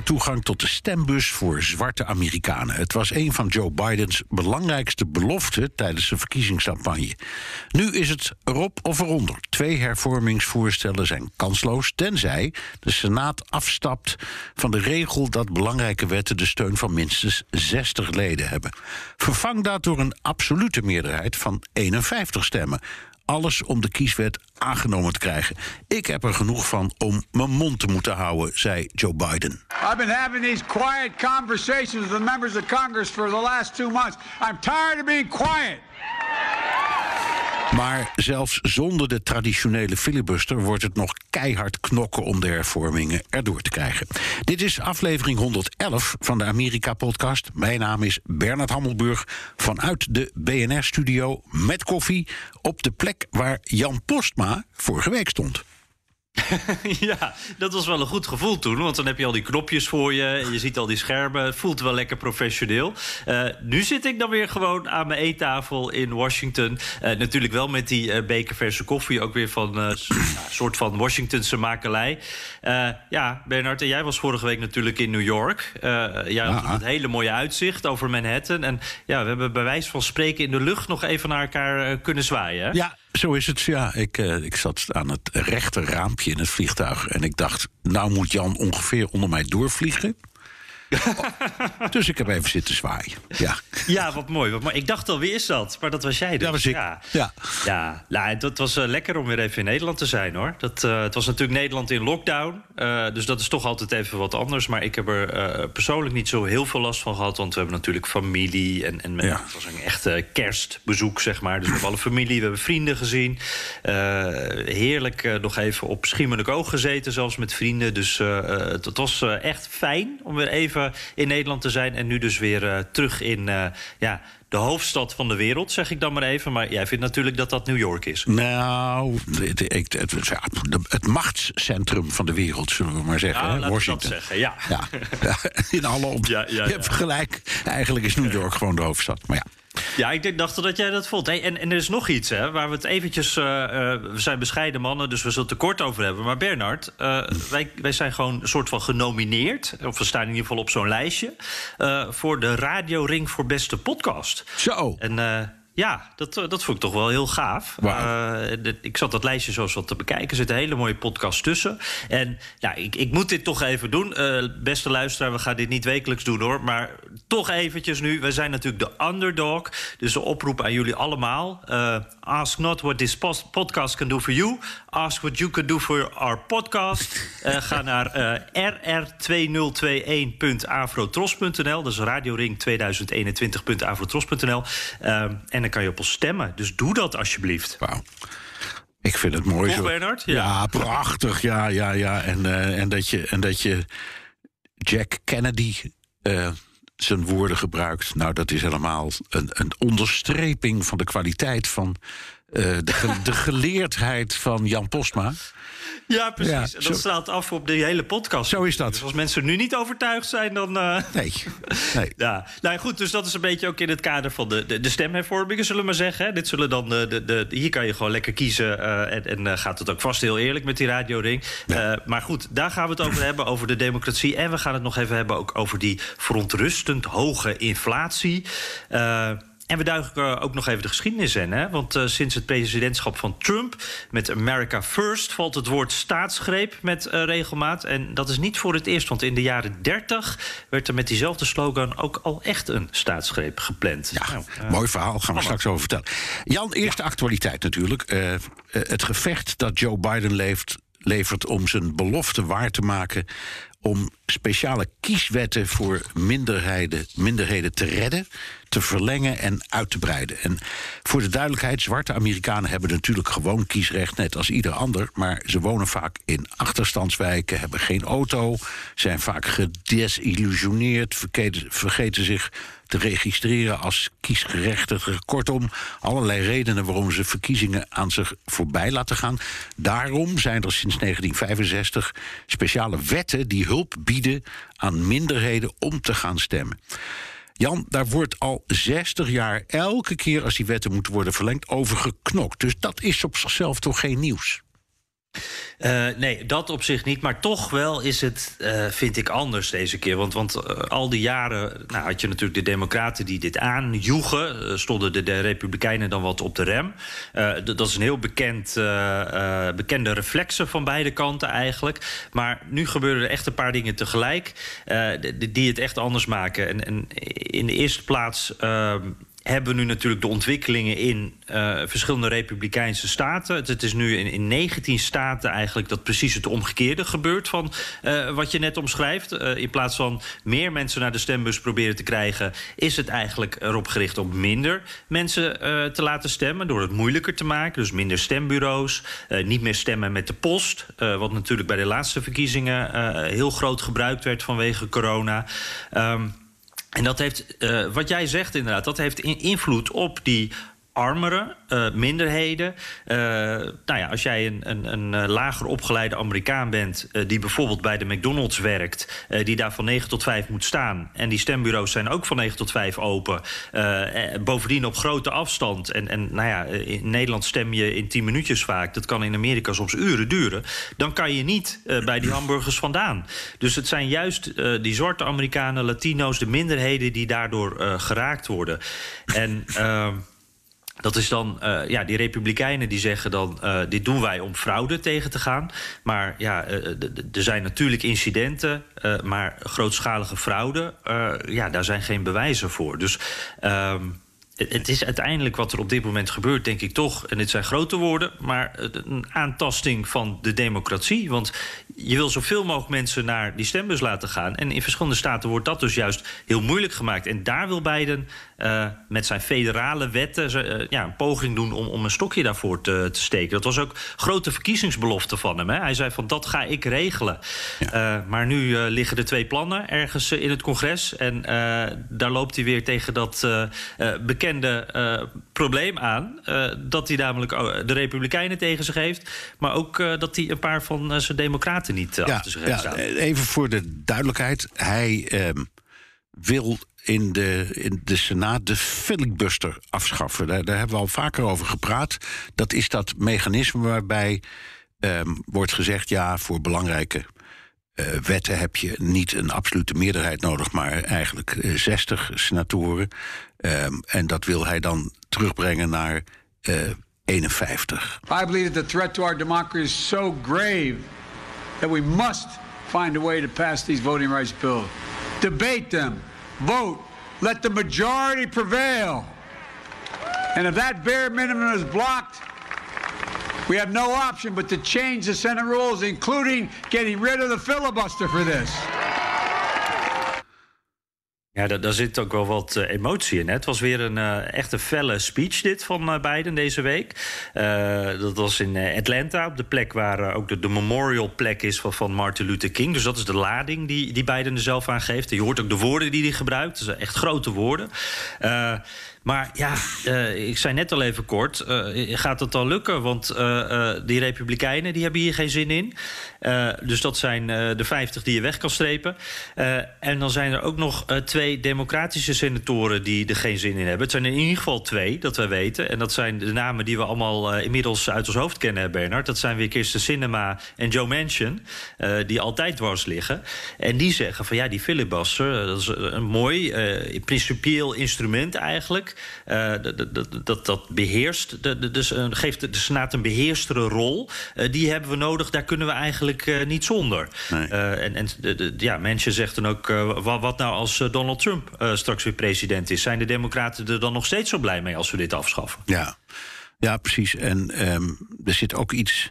Toegang tot de stembus voor zwarte Amerikanen. Het was een van Joe Bidens belangrijkste beloften tijdens zijn verkiezingscampagne. Nu is het erop of eronder. Twee hervormingsvoorstellen zijn kansloos, tenzij de Senaat afstapt van de regel dat belangrijke wetten de steun van minstens 60 leden hebben. Vervang dat door een absolute meerderheid van 51 stemmen alles om de kieswet aangenomen te krijgen. Ik heb er genoeg van om mijn mond te moeten houden, zei Joe Biden. I've been having these quiet conversations with the members of Congress for the last two months. I'm tired of being quiet. Maar zelfs zonder de traditionele filibuster wordt het nog keihard knokken om de hervormingen erdoor te krijgen. Dit is aflevering 111 van de Amerika-podcast. Mijn naam is Bernard Hammelburg vanuit de BNR-studio met koffie op de plek waar Jan Postma vorige week stond. ja, dat was wel een goed gevoel toen. Want dan heb je al die knopjes voor je. Je ziet al die schermen. Het voelt wel lekker professioneel. Uh, nu zit ik dan weer gewoon aan mijn eettafel in Washington. Uh, natuurlijk wel met die uh, bekerverse koffie. Ook weer van een soort van Washingtonse makelij. ja, Bernard, en jij was vorige week natuurlijk in New York. jij had een hele mooie uitzicht over Manhattan. En ja, we hebben bij wijze van spreken in de lucht nog even naar elkaar kunnen zwaaien. Hè? Ja, zo is het, ja. Ik, uh, ik zat aan het rechter raampje in het vliegtuig en ik dacht, nou moet Jan ongeveer onder mij doorvliegen. Dus ik heb even zitten zwaaien. Ja, ja wat mooi. Wat mooi. Ik dacht al, wie is dat? Maar dat was jij dus. Dat was ik. Ja, ja. ja nou, dat was uh, lekker om weer even in Nederland te zijn, hoor. Dat, uh, het was natuurlijk Nederland in lockdown. Uh, dus dat is toch altijd even wat anders. Maar ik heb er persoonlijk niet zo heel veel last van gehad. Want we hebben natuurlijk familie. En, en ja. het was een echte kerstbezoek, zeg maar. Dus we hebben alle familie, we hebben vrienden gezien. heerlijk nog even op Schiermonnikoog gezeten, zelfs met vrienden. Dus het, het was echt fijn om weer even in Nederland te zijn. En nu dus weer uh, terug in uh, ja, de hoofdstad van de wereld, zeg ik dan maar even. Maar jij vindt natuurlijk dat dat New York is. Nou, het, het, het, het machtscentrum van de wereld, zullen we maar zeggen. Ja, hè? Washington. Dat zeggen, ja. ja. In alle op. Ja, ja, Je hebt gelijk. Eigenlijk is New York gewoon de hoofdstad. Maar ja. Ja, ik dacht dat jij dat vond. Hey, en, en er is nog iets, hè, waar we het eventjes... Uh, uh, we zijn bescheiden mannen, dus we zullen het er kort over hebben. Maar Bernard, uh, wij, wij zijn gewoon een soort van genomineerd... of we staan in ieder geval op zo'n lijstje... voor de Radio Ring voor Beste Podcast. Zo. En ja, dat, eh, dat vond ik toch wel heel gaaf. Uh, ik zat dat lijstje zoals wat te bekijken. Er zit een hele mooie podcast tussen. En ja, ik, ik moet dit toch even doen. Uh, beste luisteraar, we gaan dit niet wekelijks doen hoor. Maar toch eventjes nu. We zijn natuurlijk de underdog. Dus de oproep aan jullie allemaal. Uh, ask not what this podcast can do for you. Ask what you can do for our podcast. ga naar rr2021.afrotros.nl. Dat is radioring 2021.afrotros.nl. en en dan kan je op ons stemmen. Dus doe dat alsjeblieft. Wauw. Ik vind het mooi zo. Bernard? Ja. ja. prachtig. Ja, ja, ja. En, uh, en, dat, je, en dat je Jack Kennedy uh, zijn woorden gebruikt. Nou, dat is helemaal een, een onderstreping van de kwaliteit van uh, de, de geleerdheid van Jan Postma. Ja, precies. Ja, en dat straalt af op de hele podcast. Zo is dat. Dus als mensen nu niet overtuigd zijn, dan. Uh... Nee. nee. Ja. Nou goed, dus dat is een beetje ook in het kader van de, de, de stemhervormingen, zullen we maar zeggen. Hè. Dit zullen dan de, de, de, hier kan je gewoon lekker kiezen. Uh, en en uh, gaat het ook vast heel eerlijk met die radioring. Ja. maar goed, daar gaan we het over hebben, over de democratie. En we gaan het nog even hebben ook over die verontrustend hoge inflatie. En we duiken ook nog even de geschiedenis in. Hè? Want uh, sinds het presidentschap van Trump met America First valt het woord staatsgreep met uh, regelmaat. En dat is niet voor het eerst, want in de jaren 30 werd er met diezelfde slogan ook al echt een staatsgreep gepland. Ja, nou, uh, mooi verhaal, gaan we straks over vertellen. Jan, eerste ja. actualiteit natuurlijk. het gevecht dat Joe Biden leeft, levert om zijn belofte waar te maken om speciale kieswetten voor minderheden, minderheden te redden. te verlengen en uit te breiden. En voor de duidelijkheid, zwarte Amerikanen hebben natuurlijk gewoon kiesrecht, net als ieder ander. Maar ze wonen vaak in achterstandswijken, hebben geen auto, zijn vaak gedesillusioneerd, vergeten, vergeten zich te registreren als kiesgerechtigde. Kortom, allerlei redenen waarom ze verkiezingen aan zich voorbij laten gaan. Daarom zijn er sinds 1965 speciale wetten die hulp bieden aan minderheden om te gaan stemmen. Jan, daar wordt al 60 jaar elke keer als die wetten moeten worden verlengd over geknokt. Dus dat is op zichzelf toch geen nieuws. Uh, nee, dat op zich niet. Maar toch wel is het, uh, vind ik, anders deze keer. Want, want uh, al die jaren nou, had je natuurlijk de Democraten die dit aanjoegen. stonden de, de, Republikeinen dan wat op de rem. dat is een heel bekend, bekende reflexen van beide kanten eigenlijk. Maar nu gebeuren er echt een paar dingen tegelijk die het echt anders maken. En, en in de eerste plaats ehm, hebben we nu natuurlijk de ontwikkelingen in uh, verschillende republikeinse staten. Het, is nu in, in 19 staten eigenlijk dat precies het omgekeerde gebeurt van uh, wat je net omschrijft. Uh, in plaats van meer mensen naar de stembus proberen te krijgen, is het eigenlijk erop gericht om minder mensen te laten stemmen. Door het moeilijker te maken. Dus minder stembureaus, niet meer stemmen met de post. wat natuurlijk bij de laatste verkiezingen heel groot gebruikt werd vanwege corona. Um, en dat heeft, uh, wat jij zegt inderdaad, dat heeft invloed op die armere uh, minderheden. Uh, nou ja, als jij een, een, een eh, lager opgeleide Amerikaan bent... Die bijvoorbeeld bij de McDonald's werkt... die daar van 9 tot 5 moet staan... en die stembureaus zijn ook van 9 tot 5 open... bovendien op grote afstand... En, en nou ja, in Nederland stem je in 10 minuutjes vaak... dat kan in Amerika soms uren duren... dan kan je niet bij die hamburgers vandaan. Dus het zijn juist die zwarte Amerikanen, Latino's... de minderheden die daardoor geraakt worden. En... Dat is dan, uh, ja, die republikeinen die zeggen dan... Uh, dit doen wij om fraude tegen te gaan. Maar ja, uh, er zijn natuurlijk incidenten... maar grootschalige fraude, ja, daar zijn geen bewijzen voor. Dus... Ehm, het is uiteindelijk wat er op dit moment gebeurt, denk ik toch... en dit zijn grote woorden, maar een aantasting van de democratie. Want je wil zoveel mogelijk mensen naar die stembus laten gaan. En in verschillende staten wordt dat dus juist heel moeilijk gemaakt. En daar wil Biden uh, met zijn federale wetten uh, ja, een poging doen om, om een stokje daarvoor te, te, steken. Dat was ook grote verkiezingsbelofte van hem. Hè? Hij zei van dat ga ik regelen. Ja. Uh, maar nu liggen er twee plannen ergens in het congres. En daar loopt hij weer tegen dat bekende probleem aan. dat hij namelijk de Republikeinen tegen zich heeft. Maar ook dat hij een paar van zijn democraten niet ja, achter zich heeft staan. Even voor de duidelijkheid. Hij ehm, wil in de, in de Senaat de filibuster afschaffen. Daar, daar, hebben we al vaker over gepraat. Dat is dat mechanisme waarbij um, wordt gezegd: ja, voor belangrijke uh, wetten heb je niet een absolute meerderheid nodig, maar eigenlijk uh, 60 senatoren. Um, en dat wil hij dan terugbrengen naar uh, 51. I believe that the threat to our democracy is so grave that we must find a way to pass these voting rights bills. Debate them. Vote. Let the majority prevail. And if that bare minimum is blocked, we have no option but to change the Senate rules, including getting rid of the filibuster for this. Ja, daar, daar, zit ook wel wat uh, emotie in. Hè? Het was weer een uh, echt een felle speech dit van uh, Biden deze week. dat was in Atlanta, op de plek waar ook de, memorial plek is van, van, Martin Luther King. Dus dat is de lading die, die Biden er zelf aan geeft. Je hoort ook de woorden die hij gebruikt. Dat zijn echt grote woorden. Maar ja, uh, ik zei net al even kort, uh, gaat het al lukken? Want uh, die republikeinen die hebben hier geen zin in. dus dat zijn de 50 die je weg kan strepen. en dan zijn er ook nog twee democratische senatoren die er geen zin in hebben. Het zijn in ieder geval twee, dat wij weten. En dat zijn de namen die we allemaal inmiddels uit ons hoofd kennen, Bernard. Dat zijn weer Kirsten Sinema en Joe Manchin, die altijd dwars liggen. En die zeggen van ja, die filibuster, dat is een mooi, principieel instrument eigenlijk. Uh, dat, dat, dat beheerst. Dus uh, geeft de Senaat een beheerstere rol. Uh, die hebben we nodig, daar kunnen we eigenlijk niet zonder. Nee. en en ja, mensen zeggen dan ook: wat, wat, nou als Donald Trump straks weer president is? Zijn de Democraten er dan nog steeds zo blij mee als we dit afschaffen? Ja, ja precies. En um, er zit ook iets.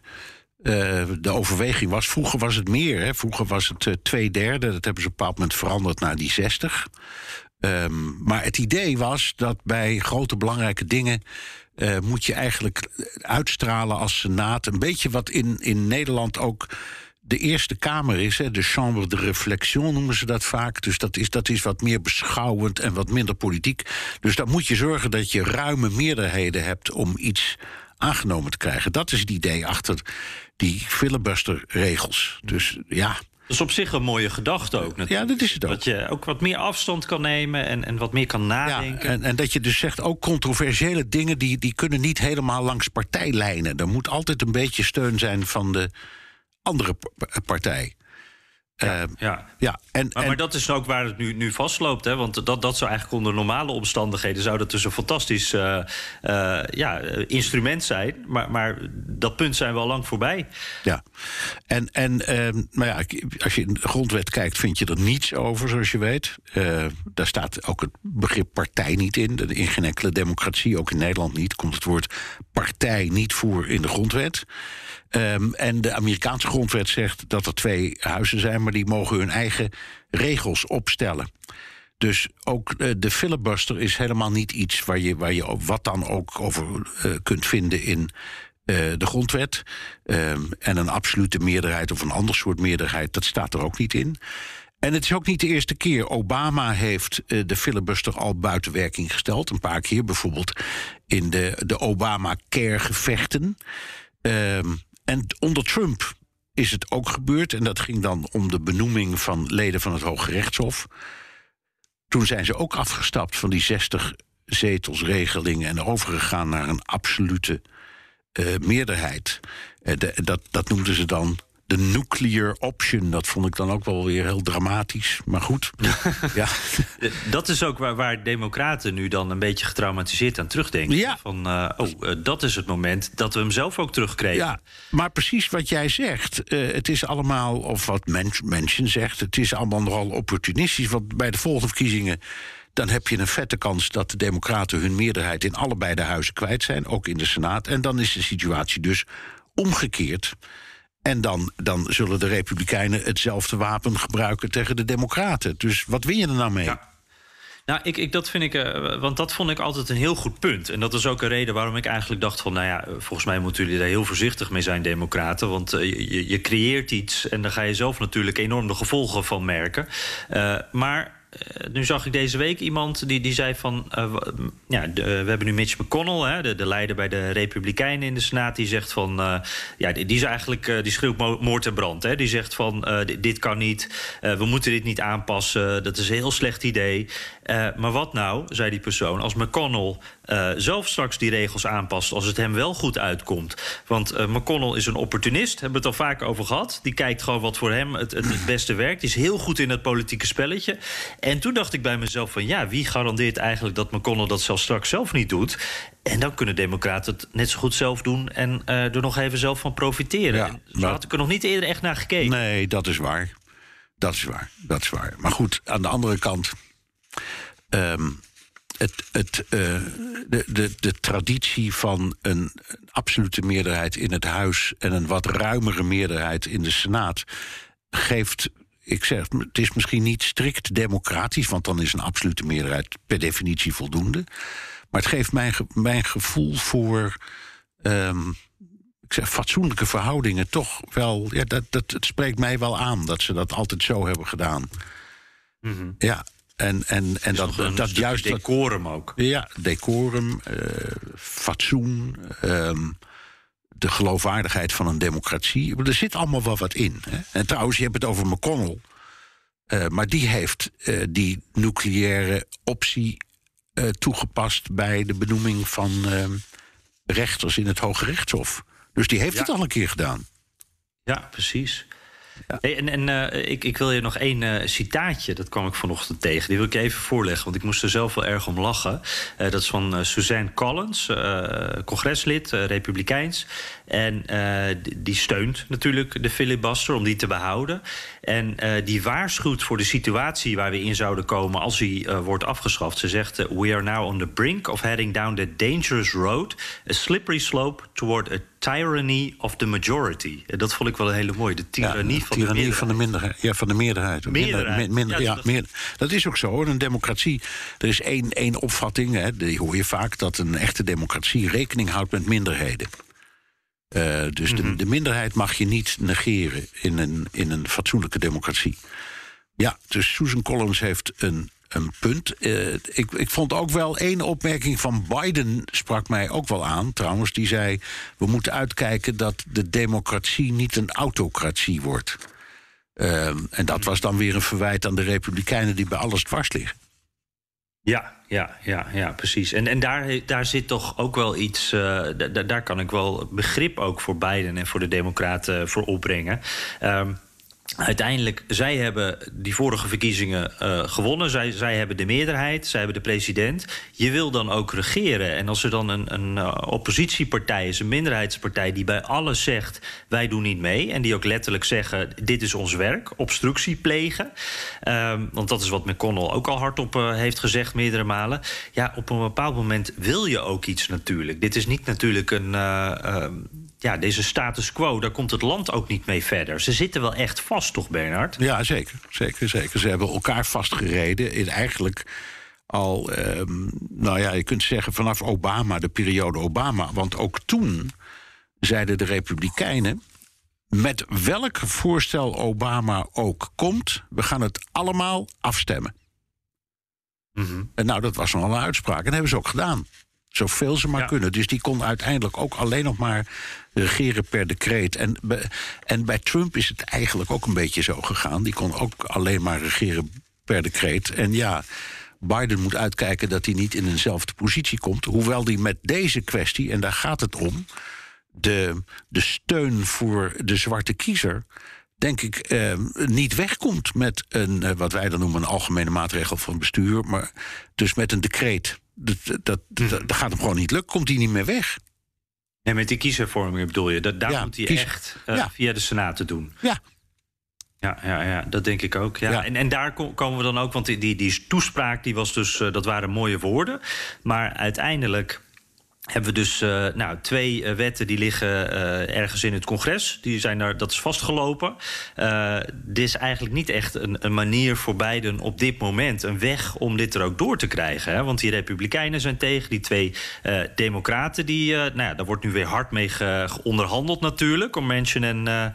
Uh, de overweging was, vroeger was het meer. Hè? Vroeger was het uh, twee derde. Dat hebben ze op een bepaald moment veranderd naar die 60. Ehm, maar het idee was dat bij grote belangrijke dingen. Uh, moet je eigenlijk uitstralen als Senaat. Een beetje wat in, in Nederland ook de Eerste Kamer is. Hè, de Chambre de Réflexion noemen ze dat vaak. Dus dat is, dat is wat meer beschouwend en wat minder politiek. Dus dan moet je zorgen dat je ruime meerderheden hebt om iets aangenomen te krijgen. Dat is het idee achter die filibuster-regels. Dus ja. Dat is op zich een mooie gedachte ook natuurlijk. Ja, dat is het ook. Dat je ook wat meer afstand kan nemen en, en wat meer kan nadenken. Ja, en, en dat je dus zegt, ook controversiële dingen... Die, die kunnen niet helemaal langs partijlijnen. Er moet altijd een beetje steun zijn van de andere partij. Ja, uh, ja. ja en, maar, en, maar, dat is ook waar het nu, nu vastloopt. Hè? Want dat, dat zou eigenlijk onder normale omstandigheden... zou dat dus een fantastisch uh, uh, ja, instrument zijn. Maar, maar dat punt zijn we al lang voorbij. Ja, en, en ehm, maar ja, als je in de grondwet kijkt... vind je er niets over, zoals je weet. daar staat ook het begrip partij niet in. In geen enkele democratie, ook in Nederland niet... komt het woord partij niet voor in de grondwet... Um, en de Amerikaanse grondwet zegt dat er twee huizen zijn, maar die mogen hun eigen regels opstellen. Dus ook uh, de filibuster is helemaal niet iets waar je, waar je wat dan ook over uh, kunt vinden in uh, de grondwet. Um, en een absolute meerderheid of een ander soort meerderheid, dat staat er ook niet in. En het is ook niet de eerste keer. Obama heeft de filibuster al buiten werking gesteld. Een paar keer, bijvoorbeeld in de, de Obama-care-gevechten. Um, en onder Trump is het ook gebeurd. En dat ging dan om de benoeming van leden van het Hoge Rechtshof. Toen zijn ze ook afgestapt van die 60 zetelsregeling en overgegaan naar een absolute uh, meerderheid. De, dat, dat noemden ze dan de nuclear option. Dat vond ik dan ook wel weer heel dramatisch. Maar goed. ja. Dat is ook waar, waar democraten nu dan een beetje getraumatiseerd aan terugdenken. Ja. Van, uh, oh, uh, dat is het moment dat we hem zelf ook terugkregen. Ja, maar precies wat jij zegt. Uh, het is allemaal, of wat mensen zegt... het is allemaal nogal opportunistisch. Want bij de volgende verkiezingen dan heb je een vette kans dat de Democraten hun meerderheid in allebei de huizen kwijt zijn, ook in de Senaat. En dan is de situatie dus omgekeerd. En dan, dan zullen de Republikeinen hetzelfde wapen gebruiken tegen de Democraten. Dus wat win je er nou mee? Ja. Nou, ik, ik, dat vind ik, uh, want dat vond ik altijd een heel goed punt. En dat is ook een reden waarom ik eigenlijk dacht van... nou ja, volgens mij moeten jullie daar heel voorzichtig mee zijn, democraten. Want uh, je, je, creëert iets en daar ga je zelf natuurlijk enorm de gevolgen van merken. Maar nu zag ik deze week iemand die, die zei van... Uh, ja, we hebben nu Mitch McConnell, hè, de, de, leider bij de Republikeinen in de Senaat... die zegt van... Uh, ja, die, is eigenlijk, die schreeuwt moord en brand. Hè. Die zegt van, dit, kan niet, we moeten dit niet aanpassen... dat is een heel slecht idee. Maar wat nou, zei die persoon, als McConnell zelf straks die regels aanpast... als het hem wel goed uitkomt. Want McConnell is een opportunist, hebben we het al vaak over gehad. Die kijkt gewoon wat voor hem het, het, beste werkt. Die is heel goed in het politieke spelletje... En toen dacht ik bij mezelf van ja, wie garandeert eigenlijk dat McConnell dat zelfs straks zelf niet doet? En dan kunnen democraten het net zo goed zelf doen en er nog even zelf van profiteren. Ja, Zo had ik er nog niet eerder echt naar gekeken. Nee, dat is waar. Dat is waar. Dat is waar. Maar goed, aan de andere kant. Um, het, het, uh, de, de, de traditie van een absolute meerderheid in het huis en een wat ruimere meerderheid in de Senaat geeft ik zeg, het is misschien niet strikt democratisch, want dan is een absolute meerderheid per definitie voldoende. Maar het geeft mijn, mijn gevoel voor. Um, ik zeg, fatsoenlijke verhoudingen toch wel. Ja, dat, dat, het spreekt mij wel aan dat ze dat altijd zo hebben gedaan. Mm -hmm. Ja, en, en, en dat, dat juist. Decorum ook. Ja, decorum, uh, fatsoen. Um, de geloofwaardigheid van een democratie. Er zit allemaal wel wat in. Hè? En trouwens, je hebt het over McConnell. Uh, maar die heeft uh, die nucleaire optie uh, toegepast bij de benoeming van rechters in het Hoge Rechtshof. Dus die heeft ja. het al een keer gedaan. Ja, precies. En en uh, ik, ik, wil je nog één uh, citaatje, dat kwam ik vanochtend tegen. Die wil ik even voorleggen, want ik moest er zelf wel erg om lachen. Uh, dat is van Suzanne Collins, congreslid, republikeins. En die steunt natuurlijk de filibuster om die te behouden. En die waarschuwt voor de situatie waar we in zouden komen als hij wordt afgeschaft. Ze zegt: We are now on the brink of heading down the dangerous road, a slippery slope toward a tyranny of the majority. Dat vond ik wel een hele mooie. De tirannie, ja, van, de van de minderheid. Ja, van de meerderheid. Meerderheid. Minder, Ja, ja, dat- meer, dat is ook zo. Een democratie. Er is één, één opvatting, hè, die hoor je vaak, dat een echte democratie rekening houdt met minderheden. Eh, dus Mhm. de, de minderheid mag je niet negeren in een, in een fatsoenlijke democratie. Ja, dus Susan Collins heeft een, een punt. Eh, ik, ik vond ook wel één opmerking van Biden sprak mij ook wel aan. Trouwens, die zei: we moeten uitkijken dat de democratie niet een autocratie wordt. Ehm, en dat was dan weer een verwijt aan de Republikeinen die bij alles dwars liggen. Ja, ja, ja, ja, precies. En, en daar, daar zit toch ook wel iets. eh, da- da- daar kan ik wel begrip ook voor Biden en voor de Democraten voor opbrengen. Ehm, Uiteindelijk, zij hebben die vorige verkiezingen eh, gewonnen. Zij, zij hebben de meerderheid, zij hebben de president. Je wil dan ook regeren. En als er dan een, een eh, oppositiepartij is, een minderheidspartij... die bij alles zegt, wij doen niet mee... en die ook letterlijk zeggen, dit is ons werk, obstructie plegen... Ehm, want dat is wat McConnell ook al hardop eh, heeft gezegd meerdere malen... ja, op een bepaald moment wil je ook iets natuurlijk. Dit is niet natuurlijk een... eh, ehm, ja, deze status quo, daar komt het land ook niet mee verder. Ze zitten wel echt vast, toch, Bernard? Ja, zeker. Zeker, zeker. Ze hebben elkaar vastgereden in eigenlijk al, ehm, nou ja, je kunt zeggen vanaf Obama, de periode Obama. Want ook toen zeiden de Republikeinen. Met welk voorstel Obama ook komt, we gaan het allemaal afstemmen. En nou, dat was nogal een uitspraak. En dat hebben ze ook gedaan. Zoveel ze maar Ja. kunnen. Dus die kon uiteindelijk ook alleen nog maar regeren per decreet. En, en bij Trump is het eigenlijk ook een beetje zo gegaan. Die kon ook alleen maar regeren per decreet. En ja, Biden moet uitkijken dat hij niet in eenzelfde positie komt. Hoewel die met deze kwestie, en daar gaat het om... de, de steun voor de zwarte kiezer denk ik, eh, niet wegkomt met een, eh, wat wij dan noemen, een algemene maatregel van bestuur. Maar dus met een decreet. Dat, dat, dat, dat gaat hem gewoon niet lukken, komt hij niet meer weg. En met die kieshervorming bedoel je, dat, daar Ja, moet hij kies- echt eh, ja. via de Senaat doen. Ja, Ja, ja, ja, dat denk ik ook. Ja. Ja. En, en daar ko- komen we dan ook, want die, die, die toespraak, die was dus, eh, dat waren mooie woorden. Maar uiteindelijk hebben we dus eh, nou, twee eh, wetten die liggen eh, ergens in het congres. Die zijn daar, dat is vastgelopen. Dit is eigenlijk niet echt een, een manier voor Biden op dit moment... een weg om dit er ook door te krijgen. Hè? Want die republikeinen zijn tegen. Die twee democraten, die, nou ja, daar wordt nu weer hard mee ge- onderhandeld natuurlijk... om Manchin en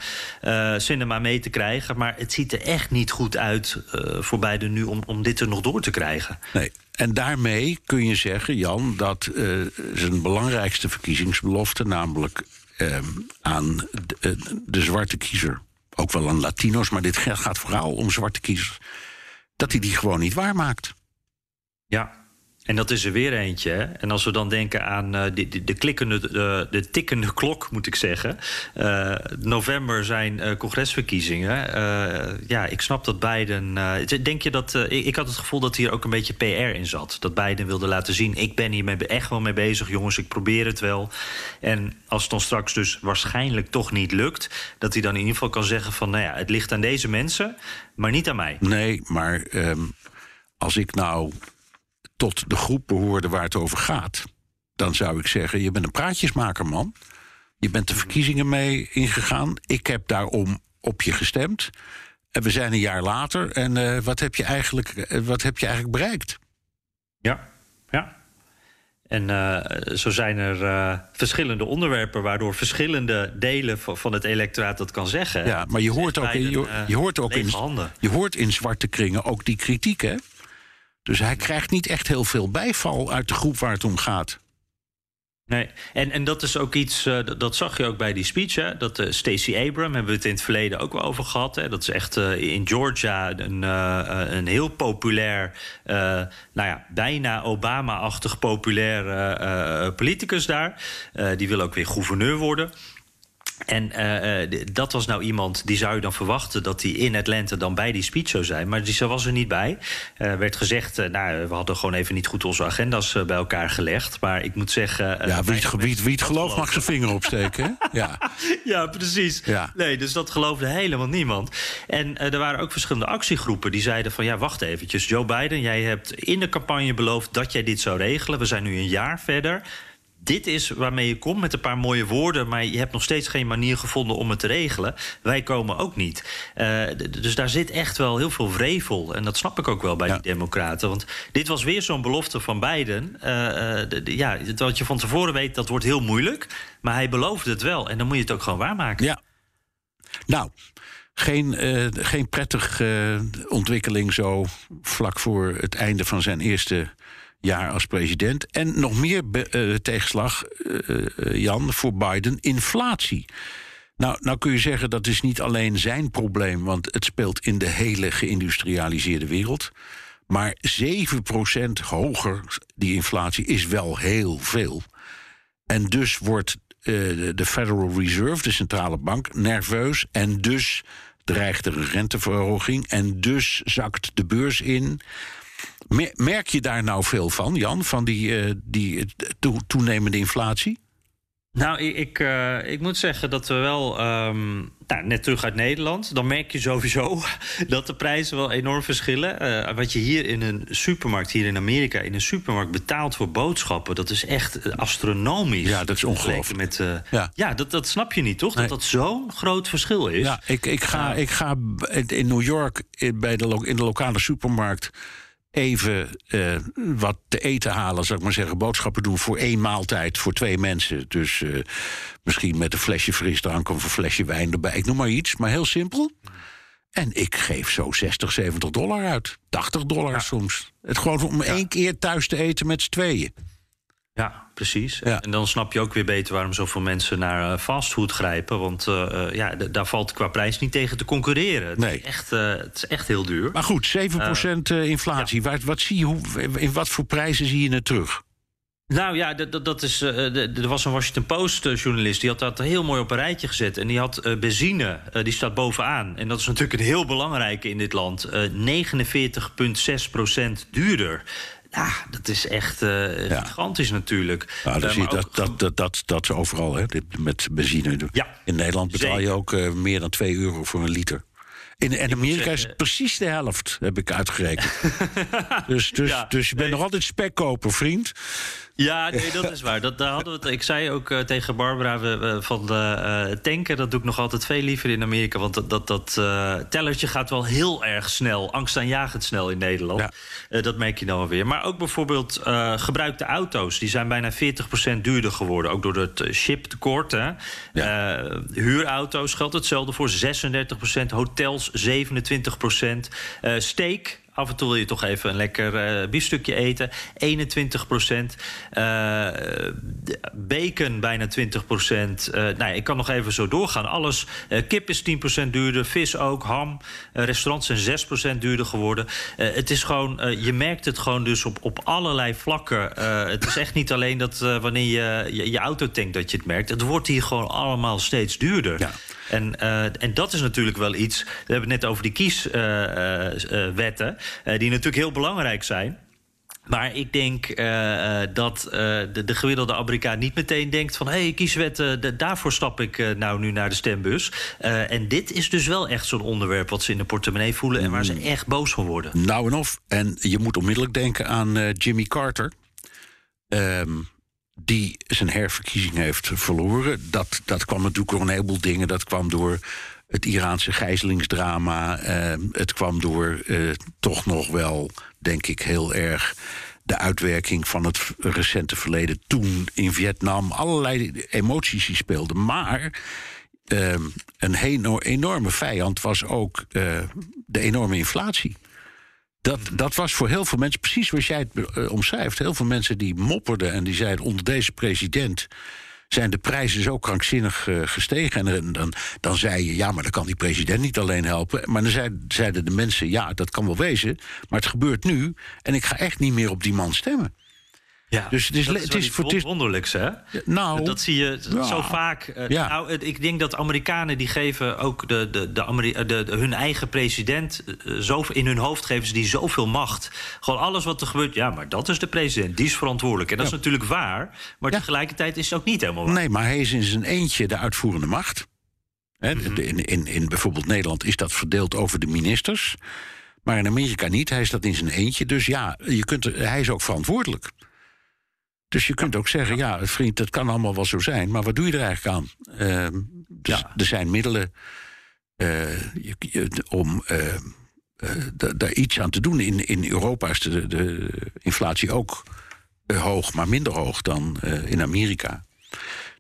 Sinema mee te krijgen. Maar het ziet er echt niet goed uit voor Biden nu... Om, om dit er nog door te krijgen. nee. En daarmee kun je zeggen, Jan, dat eh, zijn belangrijkste verkiezingsbelofte, namelijk eh, aan de, eh, de zwarte kiezer, ook wel aan Latino's, maar dit gaat vooral om zwarte kiezers, dat hij die gewoon niet waarmaakt. Ja, en dat is er weer eentje. Hè? En als we dan denken aan eh, de, de, de klikkende, de, de tikkende klok, moet ik zeggen. Eh, november zijn eh, congresverkiezingen. Eh, ja, ik snap dat Biden. eh, denk je dat. eh, ik, ik had het gevoel dat hier ook een beetje PR in zat. Dat Biden wilde laten zien: ik ben hier echt wel mee bezig, jongens. Ik probeer het wel. En als het dan straks dus waarschijnlijk toch niet lukt, dat hij dan in ieder geval kan zeggen: van nou ja, het ligt aan deze mensen, maar niet aan mij. Nee, maar ehm, als ik nou tot de groep behoorde waar het over gaat, dan zou ik zeggen: je bent een praatjesmaker, man. Je bent de verkiezingen mee ingegaan. Ik heb daarom op je gestemd. En we zijn een jaar later. En eh, wat, heb je eigenlijk, eh, wat heb je eigenlijk bereikt? Ja, ja. En eh, zo zijn er verschillende onderwerpen waardoor verschillende delen van, het electoraat dat kan zeggen. Ja, maar je hoort ook, in, je, je hoort ook in, je hoort in zwarte kringen ook die kritiek, hè? Dus hij krijgt niet echt heel veel bijval uit de groep waar het om gaat. Nee, en, en dat is ook iets, eh, dat, zag je ook bij die speech. Hè? Dat eh, Stacey Abram, hebben we het in het verleden ook wel over gehad. Hè? Dat is echt eh, in Georgia een, een heel populair, nou ja, bijna Obama-achtig populair politicus daar. Die wil ook weer gouverneur worden. En uh, dat was nou iemand die zou je dan verwachten dat hij in Atlanta dan bij die speech zou zijn. Maar die was er niet bij. Uh, werd gezegd, uh, nou, we hadden gewoon even niet goed onze agenda's bij elkaar gelegd. Maar ik moet zeggen. ja, wie het, wie, wie het gelooft mag zijn vinger opsteken. ja. ja, precies. Ja. Nee, dus dat geloofde helemaal niemand. En er waren ook verschillende actiegroepen die zeiden van ja, wacht eventjes. Joe Biden, jij hebt in de campagne beloofd dat jij dit zou regelen. We zijn nu een jaar verder dit is waarmee je komt met een paar mooie woorden, maar je hebt nog steeds geen manier gevonden om het te regelen. Wij komen ook niet. Uh, dus daar zit echt wel heel veel vrevel. En dat snap ik ook wel bij ja. die Democraten. Want dit was weer zo'n belofte van Biden. Uh, de, de, ja, wat je van tevoren weet, dat wordt heel moeilijk. Maar hij beloofde het wel. En dan moet je het ook gewoon waarmaken. Ja. Nou. Geen, uh, geen prettige ontwikkeling zo vlak voor het einde van zijn eerste jaar als president. En nog meer uh, tegenslag, uh, Jan, voor Biden, inflatie. Nou, nou kun je zeggen dat is niet alleen zijn probleem, want het speelt in de hele geïndustrialiseerde wereld. Maar 7% hoger, die inflatie, is wel heel veel. En dus wordt de Federal Reserve, de centrale bank, nerveus. En dus dreigt er een renteverhoging. En dus zakt de beurs in. Merk je daar nou veel van, Jan, van die, uh, die toenemende inflatie? Nou, ik, uh, ik moet zeggen dat we wel. Um, nou, net terug uit Nederland. Dan merk je sowieso dat de prijzen wel enorm verschillen. Uh, wat je hier in een supermarkt, hier in Amerika, in een supermarkt betaalt voor boodschappen. dat is echt astronomisch. Ja, dat is ongelooflijk. Met, uh, ja. ja, dat, dat snap je niet, toch? Nee. Dat dat zo'n groot verschil is. Ja, ik, ik, ga, ik ga in New York bij de, in de lokale supermarkt even uh, wat te eten halen, zou ik maar zeggen. Boodschappen doen voor één maaltijd voor twee mensen. Dus uh, misschien met een flesje frisdrank of een flesje wijn erbij. Ik noem maar iets, maar heel simpel. En ik geef zo 60, 70 dollar uit. 80 dollar ja. soms. Het gewoon om ja. één keer thuis te eten met z'n tweeën. Ja, precies. Ja. En dan snap je ook weer beter waarom zoveel mensen naar uh, fastfood grijpen. Want uh, ja, daar valt qua prijs niet tegen te concurreren. Het, nee. is, echt, uh, het is echt heel duur. Maar goed, 7% inflatie. Ja. Wat, wat zie je, hoe, in wat voor prijzen zie je het terug? Nou ja, dat, dat is, er was een Washington Post-journalist... die had dat heel mooi op een rijtje gezet. En die had benzine, die staat bovenaan. En dat is natuurlijk een heel belangrijke in dit land. 49,6% duurder. Ja, dat is echt uh, ja. gigantisch natuurlijk. Nou, dat, uh, dat, dat, dat, dat, dat is overal, hè, met benzine. Ja. In Nederland betaal Zeker. je ook uh, meer dan 2 euro voor een liter. In, Amerika is het precies de helft, heb ik uitgerekend. dus, dus, ja, dus je bent nee. nog altijd spekkoper, vriend. Ja, nee, dat is waar. Dat, daar hadden we het, ik zei ook uh, tegen Barbara we, we, van de uh, tanken... dat doe ik nog altijd veel liever in Amerika. Want dat, dat, dat uh, tellertje gaat wel heel erg snel. Angstaanjagend snel in Nederland. Ja. dat merk je dan wel weer. Maar ook bijvoorbeeld gebruikte auto's. Die zijn bijna 40% duurder geworden. Ook door het chiptekort. Hè. Ja. huurauto's geldt hetzelfde voor 36%. Hotels 27%. steak Af en toe wil je toch even een lekker uh, biefstukje eten. 21 procent. Uh, bacon bijna 20 procent. Uh, nou, ik kan nog even zo doorgaan. Alles. kip is 10 procent duurder. Vis ook. Ham. restaurants zijn 6 procent duurder geworden. het is gewoon... je merkt het gewoon dus op, op allerlei vlakken. het is echt niet alleen dat wanneer je, je, je auto tankt dat je het merkt. Het wordt hier gewoon allemaal steeds duurder. Ja. En, uh, en dat is natuurlijk wel iets. We hebben het net over die kieswetten, uh, uh, die natuurlijk heel belangrijk zijn. Maar ik denk uh, dat uh, de, de, gemiddelde Amerikaan niet meteen denkt van... hé, hey, kieswetten, de, daarvoor stap ik nou nu naar de stembus. en dit is dus wel echt zo'n onderwerp wat ze in de portemonnee voelen... en waar ze echt boos van worden. Nou en of. En je moet onmiddellijk denken aan Jimmy Carter... Um, die zijn herverkiezing heeft verloren. Dat, dat kwam natuurlijk door een heleboel dingen. Dat kwam door het Iraanse gijzelingsdrama. Uh, het kwam door uh, toch nog wel, denk ik, heel erg de uitwerking van het recente verleden toen in Vietnam. Allerlei emoties die speelden. Maar uh, een enorme vijand was ook de enorme inflatie. Dat, dat was voor heel veel mensen, precies zoals jij het uh, omschrijft... heel veel mensen die mopperden en die zeiden... onder deze president zijn de prijzen zo krankzinnig uh, gestegen. En dan, dan zei je, ja, maar dan kan die president niet alleen helpen. Maar dan zeiden de mensen, ja, dat kan wel wezen... maar het gebeurt nu en ik ga echt niet meer op die man stemmen. Ja, dus het is, het is, voor het wonderlijks, hè? Nou, dat zie je zo vaak. Uh, ja. Nou, ik denk dat Amerikanen die geven ook de, de, de, de, de hun eigen president uh, zo in hun hoofd geven ze die zoveel macht. Gewoon alles wat er gebeurt, ja, maar dat is de president, die is verantwoordelijk. En dat is natuurlijk waar, maar tegelijkertijd is het ook niet helemaal waar. Nee, maar hij is in zijn eentje de uitvoerende macht. Mhm. in, in, in bijvoorbeeld Nederland is dat verdeeld over de ministers. Maar in Amerika niet. Hij is dat in zijn eentje. Dus ja, je kunt, hij is ook verantwoordelijk. Dus je kunt ook zeggen, ja, vriend, dat kan allemaal wel zo zijn, maar wat doe je er eigenlijk aan? Uh, dus ja. Er zijn middelen je, om uh, daar iets aan te doen. In, in Europa is de, de inflatie ook hoog, maar minder hoog dan in Amerika.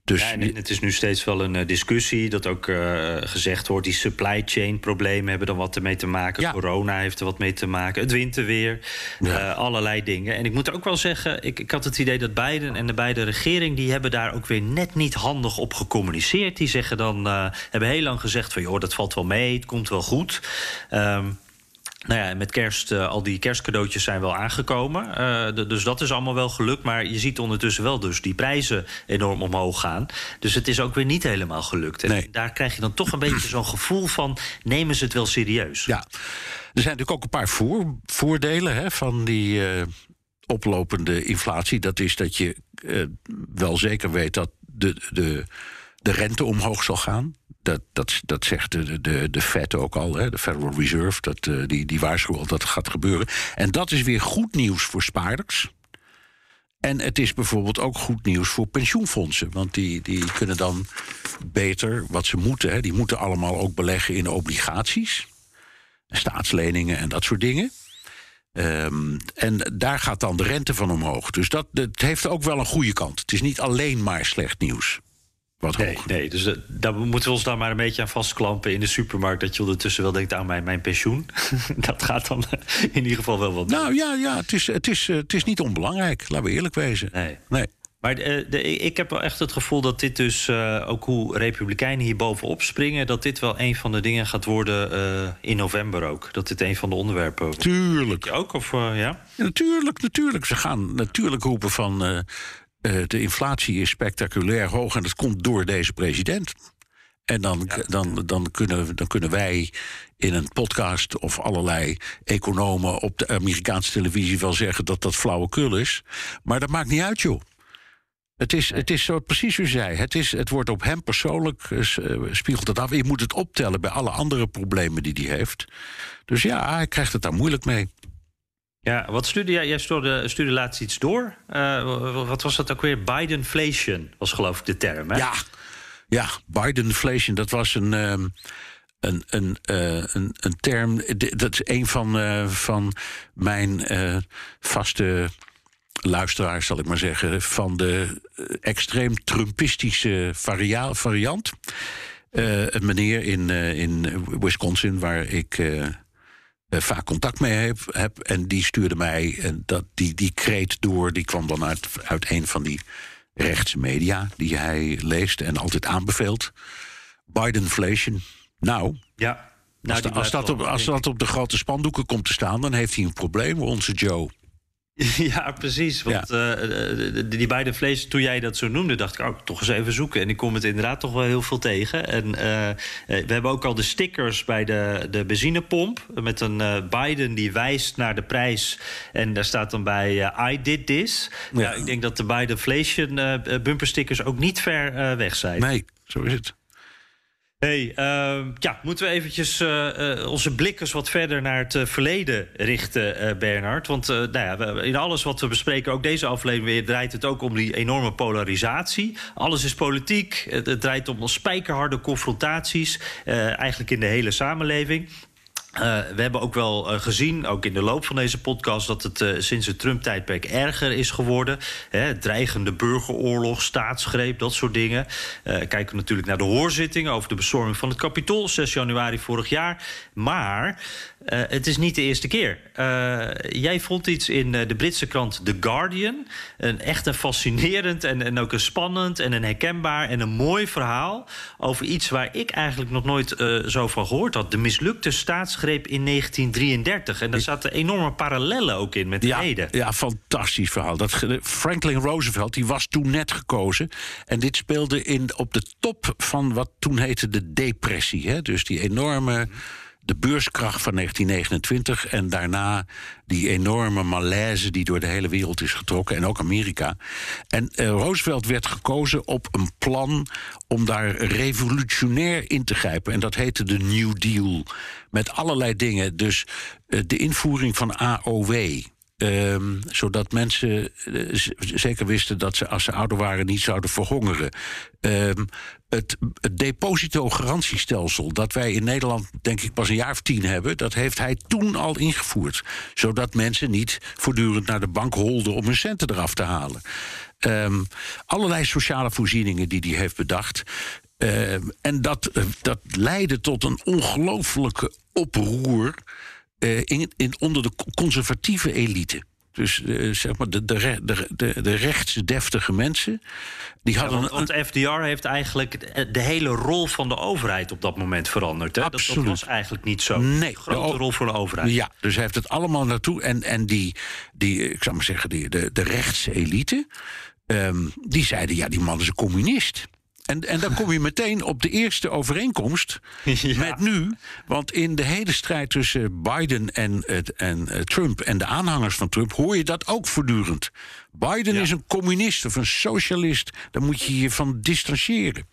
Dus ja, en het is nu steeds wel een uh, discussie dat ook uh, gezegd wordt... die supply chain problemen hebben er wat mee te maken. Ja. Corona heeft er wat mee te maken. Het winterweer, ja. uh, allerlei dingen. En ik moet ook wel zeggen, ik, ik had het idee dat Biden en de beide regering... die hebben daar ook weer net niet handig op gecommuniceerd. Die zeggen dan, hebben heel lang gezegd van... joh, dat valt wel mee, het komt wel goed. Um, nou ja, met kerst, uh, al die kerstcadeautjes zijn wel aangekomen. Uh, dus dat is allemaal wel gelukt. Maar je ziet ondertussen wel dus die prijzen enorm omhoog gaan. Dus het is ook weer niet helemaal gelukt. En nee. daar krijg je dan toch een beetje zo'n gevoel van... nemen ze het wel serieus? Ja, er zijn natuurlijk ook een paar voor, voordelen hè, van die... Uh, oplopende inflatie, dat is dat je wel zeker weet dat de, de, de rente omhoog zal gaan dat, dat, dat zegt de, de, de Fed ook al, hè, de Federal Reserve. Dat, uh, die, die waarschuwt al dat het gaat gebeuren. En dat is weer goed nieuws voor spaarders. En het is bijvoorbeeld ook goed nieuws voor pensioenfondsen. Want die, die kunnen dan beter wat ze moeten. Hè, die moeten allemaal ook beleggen in obligaties, staatsleningen en dat soort dingen. Um, en daar gaat dan de rente van omhoog. Dus dat, dat heeft ook wel een goede kant. Het is niet alleen maar slecht nieuws nee, Nee, dus uh, daar moeten we ons dan maar een beetje aan vastklampen in de supermarkt. Dat je ondertussen wel denkt aan mijn, mijn pensioen. dat gaat dan in ieder geval wel wat. Nou ja, ja het, is, het, is, het is niet onbelangrijk, laten we eerlijk wezen. Nee. nee. Maar de, de, ik heb wel echt het gevoel dat dit dus, uh, ook hoe Republikeinen hier bovenop springen, dat dit wel een van de dingen gaat worden uh, in november ook. Dat dit een van de onderwerpen wordt. Tuurlijk. Ook, of ja? ja? Natuurlijk, natuurlijk. Ze gaan natuurlijk roepen van de inflatie is spectaculair hoog en dat komt door deze president. En dan, dan, dan, kunnen, dan kunnen wij in een podcast of allerlei economen op de Amerikaanse televisie wel zeggen dat dat flauwekul is. Maar dat maakt niet uit, joh. Het is, het is zo precies zoals u zei. Het, is, het wordt op hem persoonlijk, uh, spiegelt het af. Je moet het optellen bij alle andere problemen die hij heeft. Dus ja, hij krijgt het daar moeilijk mee. Ja, wat stuurde jij? Jij stuurde, stuurde laatst iets door. Uh, wat was dat ook weer? Bidenflation was geloof ik de term. Hè? Ja, ja Bidenflation. Dat was een, um, een, een, uh, een, een term. Dat is een van, uh, van mijn vaste luisteraars, zal ik maar zeggen. Van de extreem Trumpistische varia variant. een meneer in, in Wisconsin, waar ik uh, vaak contact mee heb, heb. En die stuurde mij uh, dat, die, die kreet door. Die kwam dan uit, uit een van die rechtse media die hij leest en altijd aanbeveelt. Bidenflation. Nou, ja. Nou, als, als, dat op, als dat op de grote spandoeken komt te staan, dan heeft hij een probleem, onze Joe. Ja, precies. Want ja. Uh, die beide vlees, toen jij dat zo noemde, dacht ik, oh, toch eens even zoeken. En ik kom het inderdaad toch wel heel veel tegen. En uh, we hebben ook al de stickers bij de, de benzinepomp. Met een uh, Biden die wijst naar de prijs. En daar staat dan bij I did this. Ja. Nou, ik denk dat de Bidenflation bumperstickers ook niet ver weg zijn. Nee, zo is het. Hey, uh, ja, moeten we eventjes uh, uh, onze blikkers wat verder naar het uh, verleden richten, Bernard? Want nou ja, in alles wat we bespreken, ook deze aflevering weer, draait het ook om die enorme polarisatie. Alles is politiek, het draait om spijkerharde confrontaties, eigenlijk in de hele samenleving. Uh, we hebben ook wel uh, gezien, ook in de loop van deze podcast, dat het uh, sinds het Trump-tijdperk erger is geworden. Hè, dreigende burgeroorlog, staatsgreep, dat soort dingen. kijken we natuurlijk naar de hoorzittingen over de bestorming van het Capitool, 6 januari vorig jaar. Maar uh, het is niet de eerste keer. Uh, jij vond iets in uh, de Britse krant The Guardian. Een echt een fascinerend en, en ook een spannend en een herkenbaar en een mooi verhaal over iets waar ik eigenlijk nog nooit zo van gehoord had. De mislukte staatsgreep in 1933. En daar zaten enorme parallellen ook in met Ja, heden. ja, fantastisch verhaal. Dat, Franklin Roosevelt die was toen net gekozen. En dit speelde in, op de top van wat toen heette de depressie. Hè? Dus die enorme. De beurskracht van 1929 en daarna die enorme malaise die door de hele wereld is getrokken en ook Amerika. En eh, Roosevelt werd gekozen op een plan om daar revolutionair in te grijpen. En dat heette de New Deal. Met allerlei dingen. Dus eh, de invoering van AOW. Ehm, zodat mensen eh, zeker wisten dat ze als ze ouder waren niet zouden verhongeren. Ehm, het, depositogarantiestelsel dat wij in Nederland denk ik pas een jaar of tien hebben, dat heeft hij toen al ingevoerd. Zodat mensen niet voortdurend naar de bank holden om hun centen eraf te halen. Ehm, allerlei sociale voorzieningen die hij heeft bedacht. Ehm, en dat, eh, dat leidde tot een ongelofelijke oproer eh, in, in, onder de conservatieve elite. Dus eh, zeg maar de, de, de, de, de rechtse deftige mensen. Die Ja, hadden want, een, want FDR heeft eigenlijk de- hele rol van de overheid op dat moment veranderd. Hè? Dat, was eigenlijk niet zo. Nee, De grote de o- rol voor de overheid. Ja, dus hij heeft het allemaal naartoe. En, en die, die, ik zou maar zeggen, die, de, de rechtse elite. ehm, die zeiden: ja, die man is een communist. En, en dan kom je meteen op de eerste overeenkomst Ja. met nu. Want in de hele strijd tussen Biden en, en eh, Trump en de aanhangers van Trump hoor je dat ook voortdurend. Biden Ja. is een communist of een socialist. Daar moet je je van distancieren.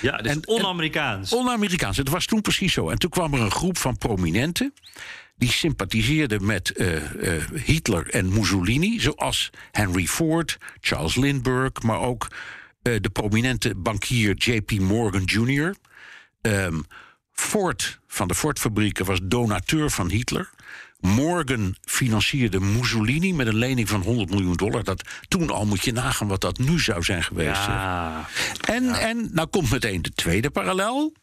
Ja, dus En- on-Amerikaans. On-Amerikaans. Het was toen precies zo. En toen kwam er een groep van prominenten. die sympathiseerden met eh, eh, Hitler en Mussolini. Zoals Henry Ford, Charles Lindbergh. maar ook eh, de prominente bankier J.P. Morgan Jr. Ehm, Ford van de Ford-fabrieken was donateur van Hitler. Morgan financierde Mussolini met een lening van 100 miljoen dollar. Dat toen al moet je nagaan wat dat nu zou zijn geweest. ja. En, en nou komt meteen de tweede parallel.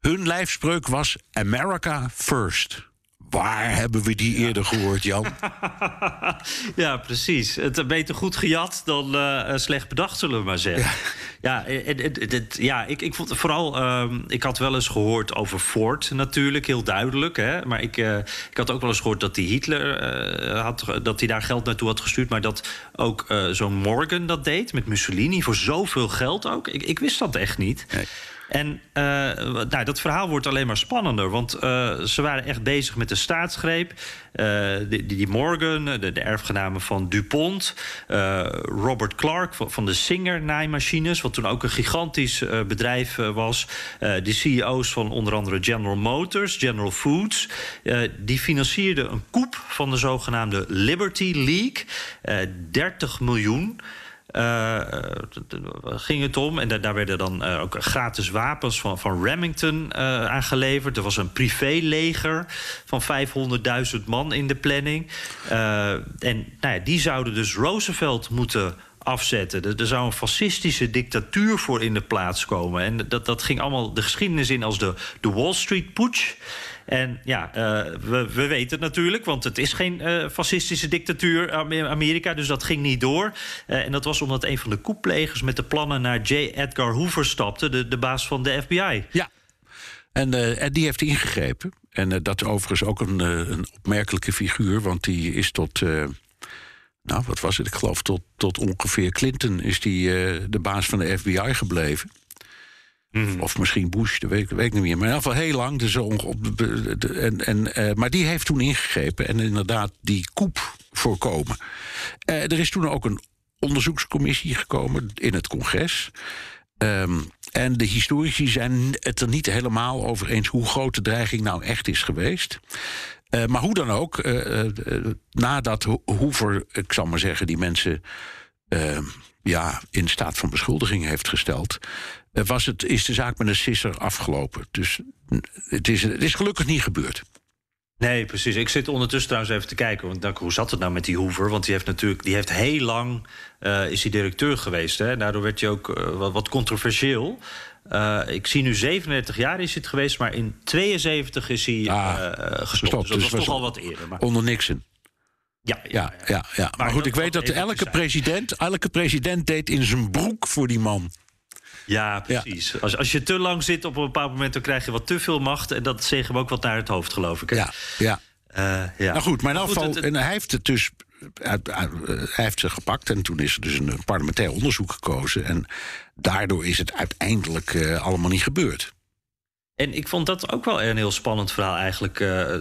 Hun lijfspreuk was America First. Waar hebben we die eerder gehoord, Jan? ja, precies. Het beter goed gejat dan eh, slecht bedacht, zullen we maar zeggen. Ja, en- en- het- ja ik, ik vond het vooral. ehm, ik had wel eens gehoord over Ford, natuurlijk, heel duidelijk. Hè? Maar ik, eh, ik had ook wel eens gehoord dat die Hitler eh, had, dat hij daar geld naartoe had gestuurd. Maar dat ook eh, zo'n Morgan dat deed met Mussolini voor zoveel geld ook. Ik, ik wist dat echt niet. Nee. En eh, nou, dat verhaal wordt alleen maar spannender. Want eh, ze waren echt bezig met de staatsgreep. Eh, die, die Morgan, de, de erfgenamen van DuPont. Robert Clark van, de Singer naaimachines. Wat toen ook een gigantisch bedrijf was. De CEO's van onder andere General Motors, General Foods. die financierden een koep van de zogenaamde Liberty League. Eh 30 miljoen. Eh, ging het om. En da- daar werden dan eh, ook gratis wapens van, van Remington eh, aangeleverd. Er was een privéleger van 500.000 man in de planning. En nou ja, die zouden dus Roosevelt moeten afzetten. Er, er zou een fascistische dictatuur voor in de plaats komen. En dat, dat ging allemaal de geschiedenis in als de, de Wall Street Putsch. En ja, eh, we, we weten het natuurlijk, want het is geen eh, fascistische dictatuur Am- Amerika, dus dat ging niet door. Eh, en dat was omdat een van de koeplegers met de plannen naar J. Edgar Hoover stapte, de, baas van de FBI. Ja. En, eh, en die heeft ingegrepen. En eh, dat is overigens ook een, eh, een opmerkelijke figuur, want die is tot. eh, nou, wat was het? Ik geloof tot, tot ongeveer Clinton is die eh, de baas van de FBI gebleven. Of misschien Bush, dat weet, ik- niet meer. Maar in ieder geval heel lang. Dus de- en, en, eh, maar die heeft toen ingegrepen en inderdaad die koep voorkomen. Eh, er is toen ook een onderzoekscommissie gekomen in het congres. Ehm, en de historici zijn het er niet helemaal over eens hoe groot de dreiging nou echt is geweest. Eh, maar hoe dan ook, eh, eh, eh, nadat Ho- Hoover, ik zal maar zeggen, die mensen ehm, ja, in staat van beschuldiging heeft gesteld, eh, was het, is de zaak met een sisser afgelopen. Dus mm, het is, het is gelukkig niet gebeurd. Nee, precies. Ik zit ondertussen trouwens even te kijken. Want hoe zat het nou met die Hoover? Want die heeft natuurlijk die heeft heel lang eh, is hij directeur geweest. Hè? Daardoor werd hij ook eh, wat, wat controversieel. Eh, ik zie nu 37 jaar is het geweest, maar in 72 is hij Ah, eh, eh, gestopt. Dus dat Dus was was toch al wat eerder. Maar, Onder Nixon. ja, Ja, ja, ja. Maar, Maar goed, ik weet dat elke president, elke president deed in zijn broek voor die man. Ja, precies. Als, als je te lang zit op een bepaald moment, dan krijg je wat te veel macht. En dat zegt hem ook wat naar het hoofd, geloof ik. hè? Ja, ja. Eh, ja. Nou goed, maar in en hij heeft het dus. Hij heeft ze gepakt en toen is er dus een parlementair onderzoek gekozen. En daardoor is het uiteindelijk eh, allemaal niet gebeurd. En ik vond dat ook wel een heel spannend verhaal eigenlijk. eh,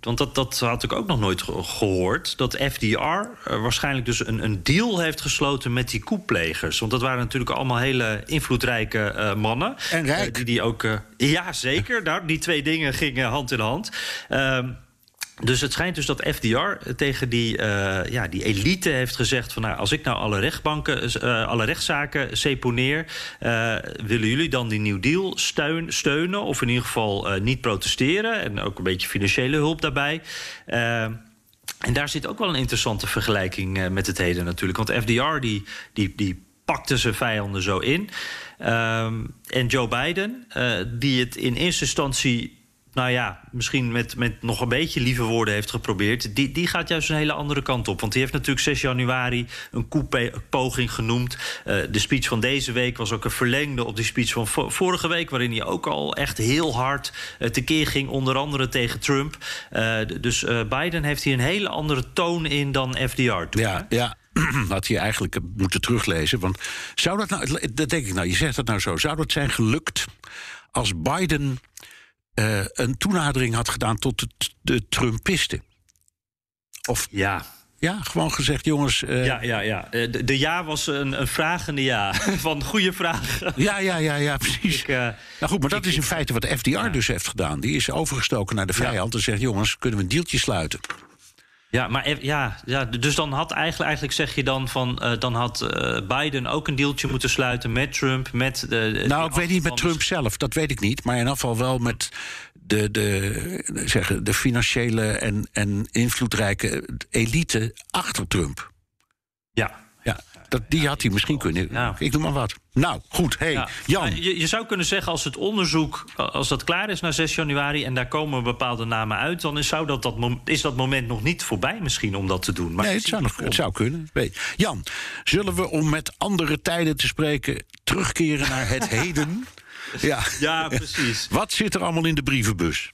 want dat, dat had ik ook nog nooit ge- gehoord. Dat FDR eh, waarschijnlijk dus een, een deal heeft gesloten met die koeplegers. Want dat waren natuurlijk allemaal hele invloedrijke eh, mannen. En rijk. Die die ook. ja, zeker. Nou, die twee dingen gingen hand in hand. Dus het schijnt dus dat FDR tegen die, eh, ja, die elite heeft gezegd: van nou, als ik nou alle rechtbanken, eh, alle rechtszaken seponeer, eh, willen jullie dan die New Deal steun, steunen? Of in ieder geval niet protesteren? En ook een beetje financiële hulp daarbij. En daar zit ook wel een interessante vergelijking met het heden natuurlijk. Want FDR die, die, die pakte zijn vijanden zo in. Ehm, en Joe Biden, die het in eerste instantie nou ja, misschien met, met nog een beetje lieve woorden heeft geprobeerd. Die, die gaat juist een hele andere kant op. Want die heeft natuurlijk 6 januari een koepoging genoemd. Eh, de speech van deze week was ook een verlengde op die speech van vo- vorige week. Waarin hij ook al echt heel hard eh, tekeer ging. Onder andere tegen Trump. Eh, dus Biden heeft hier een hele andere toon in dan FDR toen. Ja, ja. Had je eigenlijk moeten teruglezen. Want zou dat nou, dat denk ik nou, je zegt dat nou zo. Zou dat zijn gelukt als Biden eh, een toenadering had gedaan tot de, de Trumpisten? Of Ja. ja, gewoon gezegd, jongens. eh, Ja, ja, ja. Eh, De, de ja was een, een vragende ja. Van goede vraag. ja, ja, ja, ja, precies. Ik, nou goed, maar dat is in feite wat FDR dus heeft gedaan. Die is overgestoken naar de vijand en zegt: jongens, kunnen we een deeltje sluiten? Ja, maar ja, ja, dus dan had eigenlijk, eigenlijk zeg je dan van... eh, dan had eh, Biden ook een deeltje moeten sluiten met Trump, met... De, Nou, ik weet niet met Trump zelf, dat weet ik niet. Maar in ieder geval wel met de, de, zeggen, de financiële en, en invloedrijke elite achter Trump. Ja. Dat, die had hij misschien kunnen. Ja. Ik doe maar wat. Nou, goed. Hey, Ja. Jan. Je, je zou kunnen zeggen, als het onderzoek als dat klaar is na 6 januari... en daar komen bepaalde namen uit... dan is, zou dat, dat, is dat moment nog niet voorbij misschien om dat te doen. Maar Nee, het zou, nog, het zou kunnen. Weet- Jan, zullen we om met andere tijden te spreken... terugkeren naar het heden? Ja. Ja, precies. Wat zit er allemaal in de brievenbus?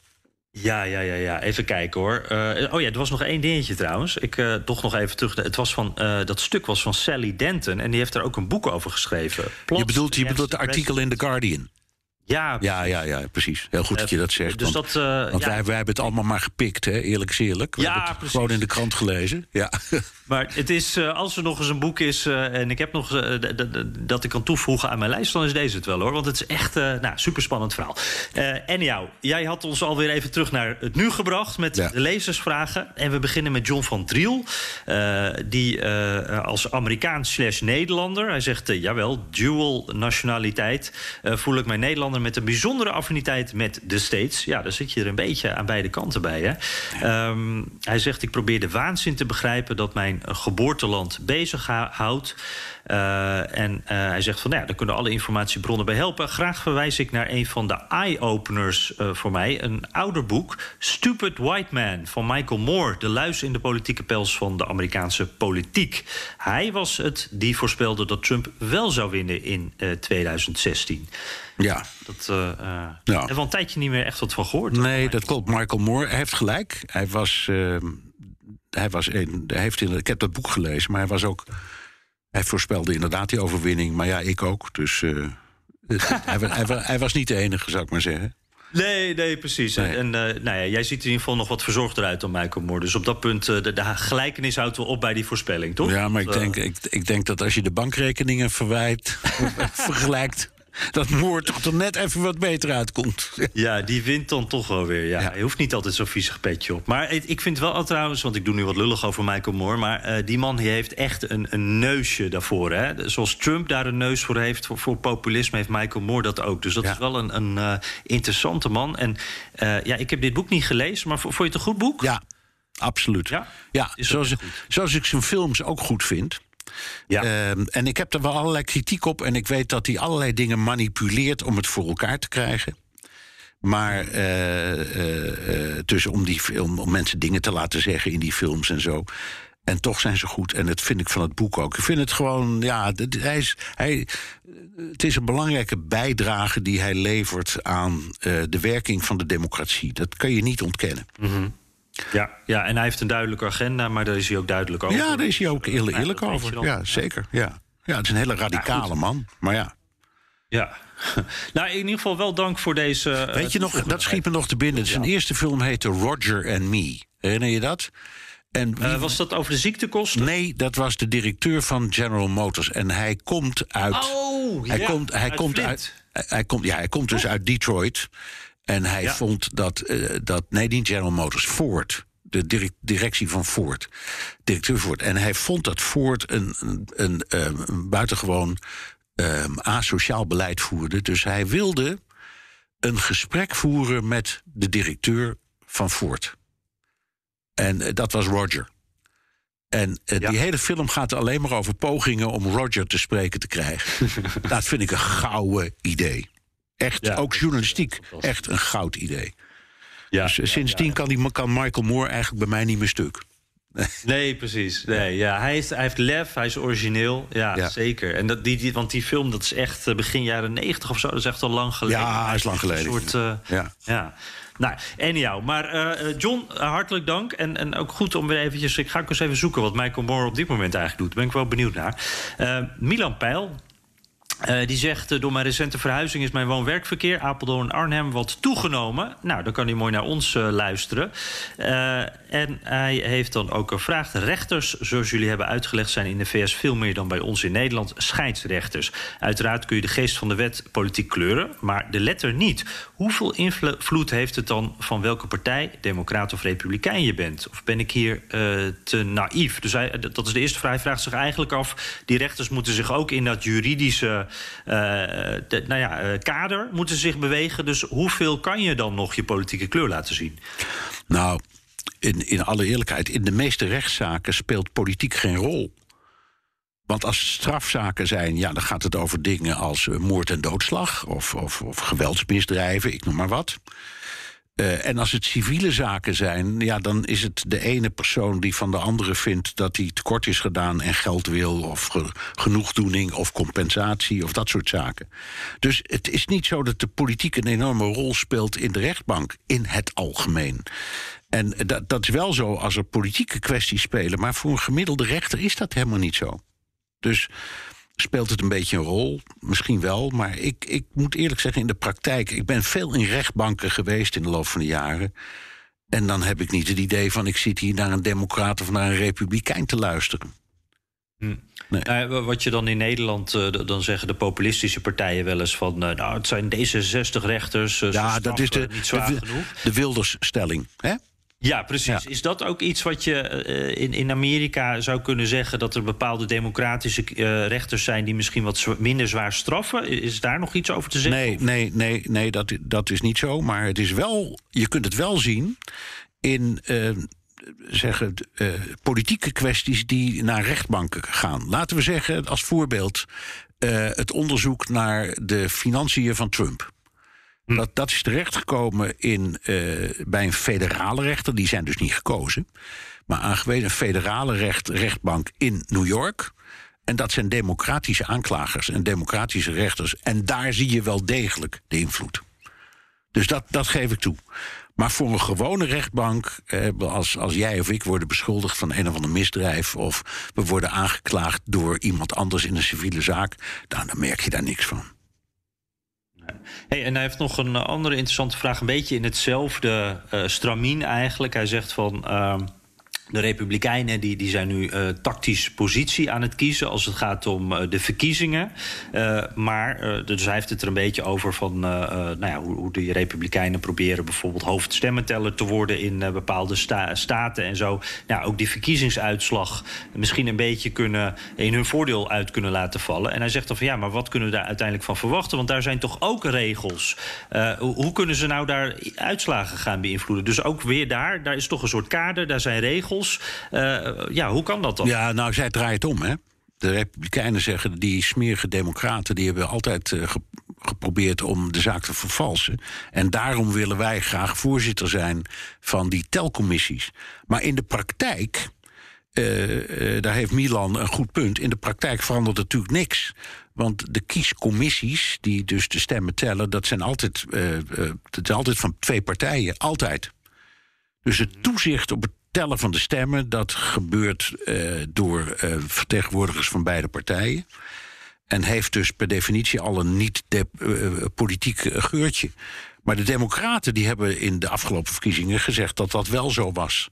Ja, ja, ja, ja. Even kijken hoor. Eh, oh ja, er was nog één dingetje trouwens. Ik uh, toch nog even terug. Het was van, uh, dat stuk was van Sally Denton. En die heeft er ook een boek over geschreven. Plots je bedoelt, je bedoelt de artikel in The Guardian? Ja, ja, ja, ja, precies. Heel goed dat je dat zegt. Dus want dat, uh, want ja. wij, wij hebben het allemaal maar gepikt, hè? eerlijk is eerlijk. We ja, hebben het precies. gewoon in de krant gelezen. Ja. Maar het is, uh, als er nog eens een boek is en ik heb nog dat ik kan toevoegen aan mijn lijst, dan is deze het wel hoor. Want het is echt een nou, super spannend verhaal. Uh, en jou, jij had ons alweer even terug naar het nu gebracht met ja. de lezersvragen. En we beginnen met John van Driel, uh, die als Amerikaan slash Nederlander, hij zegt jawel, dual nationaliteit, voel ik mij Nederlander met een bijzondere affiniteit met de States. Ja, daar zit je er een beetje aan beide kanten bij. Hè? Ja. Um, hij zegt, ik probeer de waanzin te begrijpen dat mijn geboorteland bezighoudt. Uh, en uh, hij zegt van, nou ja, daar kunnen alle informatiebronnen bij helpen. Graag verwijs ik naar een van de eye-openers uh, voor mij. Een ouder boek, Stupid White Man, van Michael Moore. De luis in de politieke pels van de Amerikaanse politiek. Hij was het die voorspelde dat Trump wel zou winnen in 2016. Ja. Dat uh, ja. hebben we een tijdje niet meer echt wat van gehoord. Nee, dat klopt. Michael Moore heeft gelijk. Hij was. Uh, hij was een, hij heeft in, ik heb dat boek gelezen, maar hij was ook. Hij voorspelde inderdaad die overwinning, maar ja, ik ook. Dus uh, hij, hij, hij, was niet de enige, zou ik maar zeggen. Nee, nee, precies. Nee. En uh, nou ja, jij ziet er in ieder geval nog wat verzorgder uit dan Michael Moore. Dus op dat punt, uh, de, de gelijkenis houdt wel op bij die voorspelling, toch? Ja, maar ik denk, ik, ik denk dat als je de bankrekeningen verwijt, vergelijkt dat Moore toch er net even wat beter uitkomt. Ja, die wint dan toch wel weer. Ja. ja. Je hoeft niet altijd zo'n viezig petje op. Maar ik vind wel al trouwens, want ik doe nu wat lullig over Michael Moore... maar uh, die man die heeft echt een, een neusje daarvoor. Hè? Zoals Trump daar een neus voor heeft, voor, voor populisme... heeft Michael Moore dat ook. Dus dat ja. is wel een, een uh, interessante man. En uh, ja, ik heb dit boek niet gelezen, maar vond je het een goed boek? Ja, absoluut. Ja, ja zoals, zoals ik zijn films ook goed vind... Ja. Uh, en ik heb er wel allerlei kritiek op. En ik weet dat hij allerlei dingen manipuleert om het voor elkaar te krijgen. Maar uh, uh, dus om, die film, om mensen dingen te laten zeggen in die films en zo. En toch zijn ze goed. En dat vind ik van het boek ook. Ik vind het gewoon, ja, hij is, hij, het is een belangrijke bijdrage die hij levert aan uh, de werking van de democratie. Dat kan je niet ontkennen. Mm -hmm. Ja, ja, en hij heeft een duidelijke agenda, maar daar is hij ook duidelijk over. Ja, daar is hij ook eerlijk, eerlijk ja, over. Ja, zeker. Ja. ja, het is een hele radicale ja, man. Maar ja. Ja, nou, in ieder geval wel dank voor deze. Weet je nog, dat schiet me nog te binnen. Zijn eerste film heette Roger and Me. Herinner je dat? En uh, was dat over de ziektekosten? Nee, dat was de directeur van General Motors. En hij komt uit. Oh, hij ja, komt, hij uit komt Flint. uit. Hij komt, ja, hij komt dus Oh. uit Detroit. En hij Ja. vond dat, eh, dat. Nee, niet General Motors, Ford. De direc- directie van Ford. Directeur Ford. En hij vond dat Ford een, een, een, eh, een buitengewoon eh, asociaal beleid voerde. Dus hij wilde een gesprek voeren met de directeur van Ford. En eh, dat was Roger. En eh, Ja. die hele film gaat alleen maar over pogingen om Roger te spreken te krijgen. dat vind ik een gouden idee. Echt, Ja, ook journalistiek, echt een goud idee. Ja, dus eh, sindsdien. Kan, die, kan Michael Moore eigenlijk bij mij niet meer stuk. Nee, precies. Nee, ja, hij, is, hij heeft lef, hij is origineel. Ja, Ja. zeker. En dat, die, die, want die film, dat is echt eh, begin jaren negentig of zo. Dat is echt al lang geleden. Ja, Maar is lang geleden. Een soort, eh, Ja. ja. Nou, anyhow. Maar John, hartelijk dank. En, en ook goed om weer eventjes... Ik ga ook eens even zoeken wat Michael Moore op dit moment eigenlijk doet. Daar ben ik wel benieuwd naar. Milan Peil, eh, die zegt, eh, door mijn recente verhuizing is mijn woon-werkverkeer Apeldoorn-Arnhem wat toegenomen. Nou, dan kan hij mooi naar ons eh, luisteren. En hij heeft dan ook gevraagd, rechters, zoals jullie hebben uitgelegd, zijn in de VS veel meer dan bij ons in Nederland scheidsrechters. Uiteraard kun je de geest van de wet politiek kleuren, maar de letter niet. Hoeveel invloed heeft het dan van welke partij, democraat of republikein je bent? Of ben ik hier eh, te naïef? Dus dat is de eerste vraag. Hij vraagt zich eigenlijk af, die rechters moeten zich ook in dat juridische eh, nou ja, eh, kader moeten zich bewegen. Dus hoeveel kan je dan nog je politieke kleur laten zien? Nou, in, in alle eerlijkheid, in de meeste rechtszaken speelt politiek geen rol. Want als strafzaken zijn, ja, dan gaat het over dingen als eh, moord en doodslag of, of, of geweldsmisdrijven, ik noem maar wat. Eh, en als het civiele zaken zijn, ja, dan is het de ene persoon die van de andere vindt dat hij tekort is gedaan en geld wil, of ge- genoegdoening of compensatie of dat soort zaken. Dus het is niet zo dat de politiek een enorme rol speelt in de rechtbank, in het algemeen. En dat, dat is wel zo als er politieke kwesties spelen, maar voor een gemiddelde rechter is dat helemaal niet zo. Dus speelt het een beetje een rol? Misschien wel, maar ik, ik moet eerlijk zeggen, in de praktijk, ik ben veel in rechtbanken geweest in de loop van de jaren. En dan heb ik niet het idee van ik zit hier naar een democrat of naar een republikein te luisteren. Nou, wa- wat je dan in Nederland, eh, dan zeggen de populistische partijen wel eens van... eh, nou, het zijn D66-rechters, Ja, dat is de, niet zwaar de, genoeg. de Wildersstelling. Hè? Ja, precies. Ja. Is dat ook iets wat je eh, in, in Amerika zou kunnen zeggen... dat er bepaalde democratische eh, rechters zijn... die misschien wat zwa- minder zwaar straffen? Is daar nog iets over te zeggen? Nee, nee, nee, nee dat, dat is niet zo. Maar het is wel, je kunt het wel zien in eh, zeggen, politieke kwesties die naar rechtbanken gaan. Laten we zeggen, als voorbeeld, het onderzoek naar de financiën van Trump. Dat, dat is terechtgekomen in, eh, bij een federale rechter, die zijn dus niet gekozen. Maar aangewezen een federale recht, rechtbank in New York. En dat zijn democratische aanklagers en democratische rechters. En daar zie je wel degelijk de invloed. Dus dat, dat geef ik toe. Maar voor een gewone rechtbank, eh, als, als jij of ik worden beschuldigd van een of ander misdrijf. of we worden aangeklaagd door iemand anders in een civiele zaak. Dan merk je daar niks van. Hey, en hij heeft nog een eh, andere interessante vraag, een beetje in hetzelfde eh stramien eigenlijk. Hij zegt van. De Republikeinen die, die zijn nu eh, tactisch positie aan het kiezen als het gaat om eh, de verkiezingen. Eh, maar, dus hij heeft het er een beetje over van nou ja, hoe, hoe de Republikeinen proberen bijvoorbeeld hoofdstemmenteller te worden in bepaalde sta- staten en zo. Nou, ook die verkiezingsuitslag misschien een beetje kunnen in hun voordeel uit kunnen laten vallen. En hij zegt dan van ja, maar wat kunnen we daar uiteindelijk van verwachten? Want daar zijn toch ook regels. Hoe, hoe kunnen ze nou daar uitslagen gaan beïnvloeden? Dus ook weer daar, daar is toch een soort kader, daar zijn regels. Eh, ja, hoe kan dat dan? Ja, nou, zij draaien het om, hè. De Republikeinen zeggen, die smerige democraten... die hebben altijd eh, ge- geprobeerd om de zaak te vervalsen. En daarom willen wij graag voorzitter zijn van die telcommissies. Maar in de praktijk eh, daar heeft Milan een goed punt. In de praktijk verandert natuurlijk niks. Want de kiescommissies, die dus de stemmen tellen, dat zijn altijd, dat altijd van twee partijen. Altijd. Dus het toezicht op het tellen van de stemmen, dat gebeurt eh, door eh, vertegenwoordigers van beide partijen. En heeft dus per definitie al een niet-politiek geurtje. Maar de Democraten die hebben in de afgelopen verkiezingen gezegd dat dat wel zo was.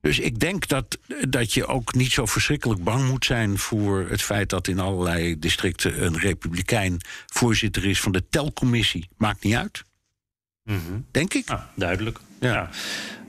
Dus ik denk dat, dat je ook niet zo verschrikkelijk bang moet zijn voor het feit dat in allerlei districten een republikein voorzitter is van de telcommissie. Maakt niet uit. Denk ik. Ah, duidelijk. Ja.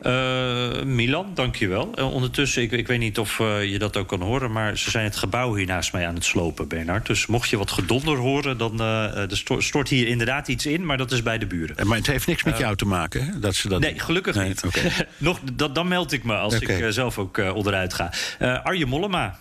Eh, Milan, dankjewel. Uh, ondertussen, ik, ik weet niet of eh, je dat ook kan horen... maar ze zijn het gebouw hier naast mij aan het slopen, Bernard. Dus mocht je wat gedonder horen, dan er sto- stort hier inderdaad iets in... maar dat is bij de buren. Maar het heeft niks met jou te maken, hè? Dat ze dat Nee, gelukkig Nee, niet. Nog, dat, dan meld ik me als ik zelf ook onderuit ga. Arje Mollema.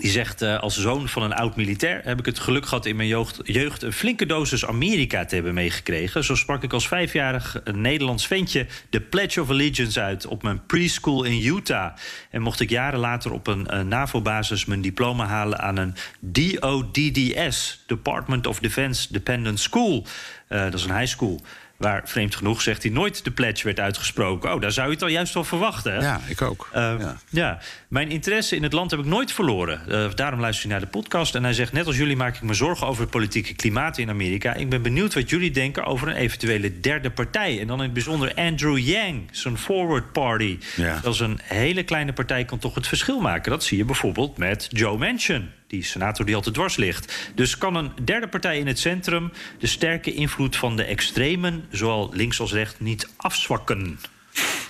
Die zegt, eh, als zoon van een oud-militair... heb ik het geluk gehad in mijn jeugd, jeugd een flinke dosis Amerika te hebben meegekregen. Zo sprak ik als vijfjarig Nederlands ventje... de Pledge of Allegiance uit op mijn preschool in Utah. En mocht ik jaren later op een eh, NAVO-basis... mijn diploma halen aan een DODDS... Department of Defense Dependent School. Eh, dat is een high school... Waar vreemd genoeg, zegt hij, nooit de pledge werd uitgesproken. Oh, daar zou je het al juist wel verwachten. Hè? Ja, ik ook. Uh, ja. ja. mijn interesse in het land heb ik nooit verloren. Uh, daarom luister ik naar de podcast. En hij zegt, net als jullie maak ik me zorgen over het politieke klimaat in Amerika. Ik ben benieuwd wat jullie denken over een eventuele derde partij. En dan in het bijzonder Andrew Yang, zijn Forward Party. Ja. Dat is een hele kleine partij kan toch het verschil maken. Dat zie je bijvoorbeeld met Joe Manchin. Die senator die altijd dwars ligt. Dus kan een derde partij in het centrum de sterke invloed van de extremen, zowel links als rechts, niet afzwakken?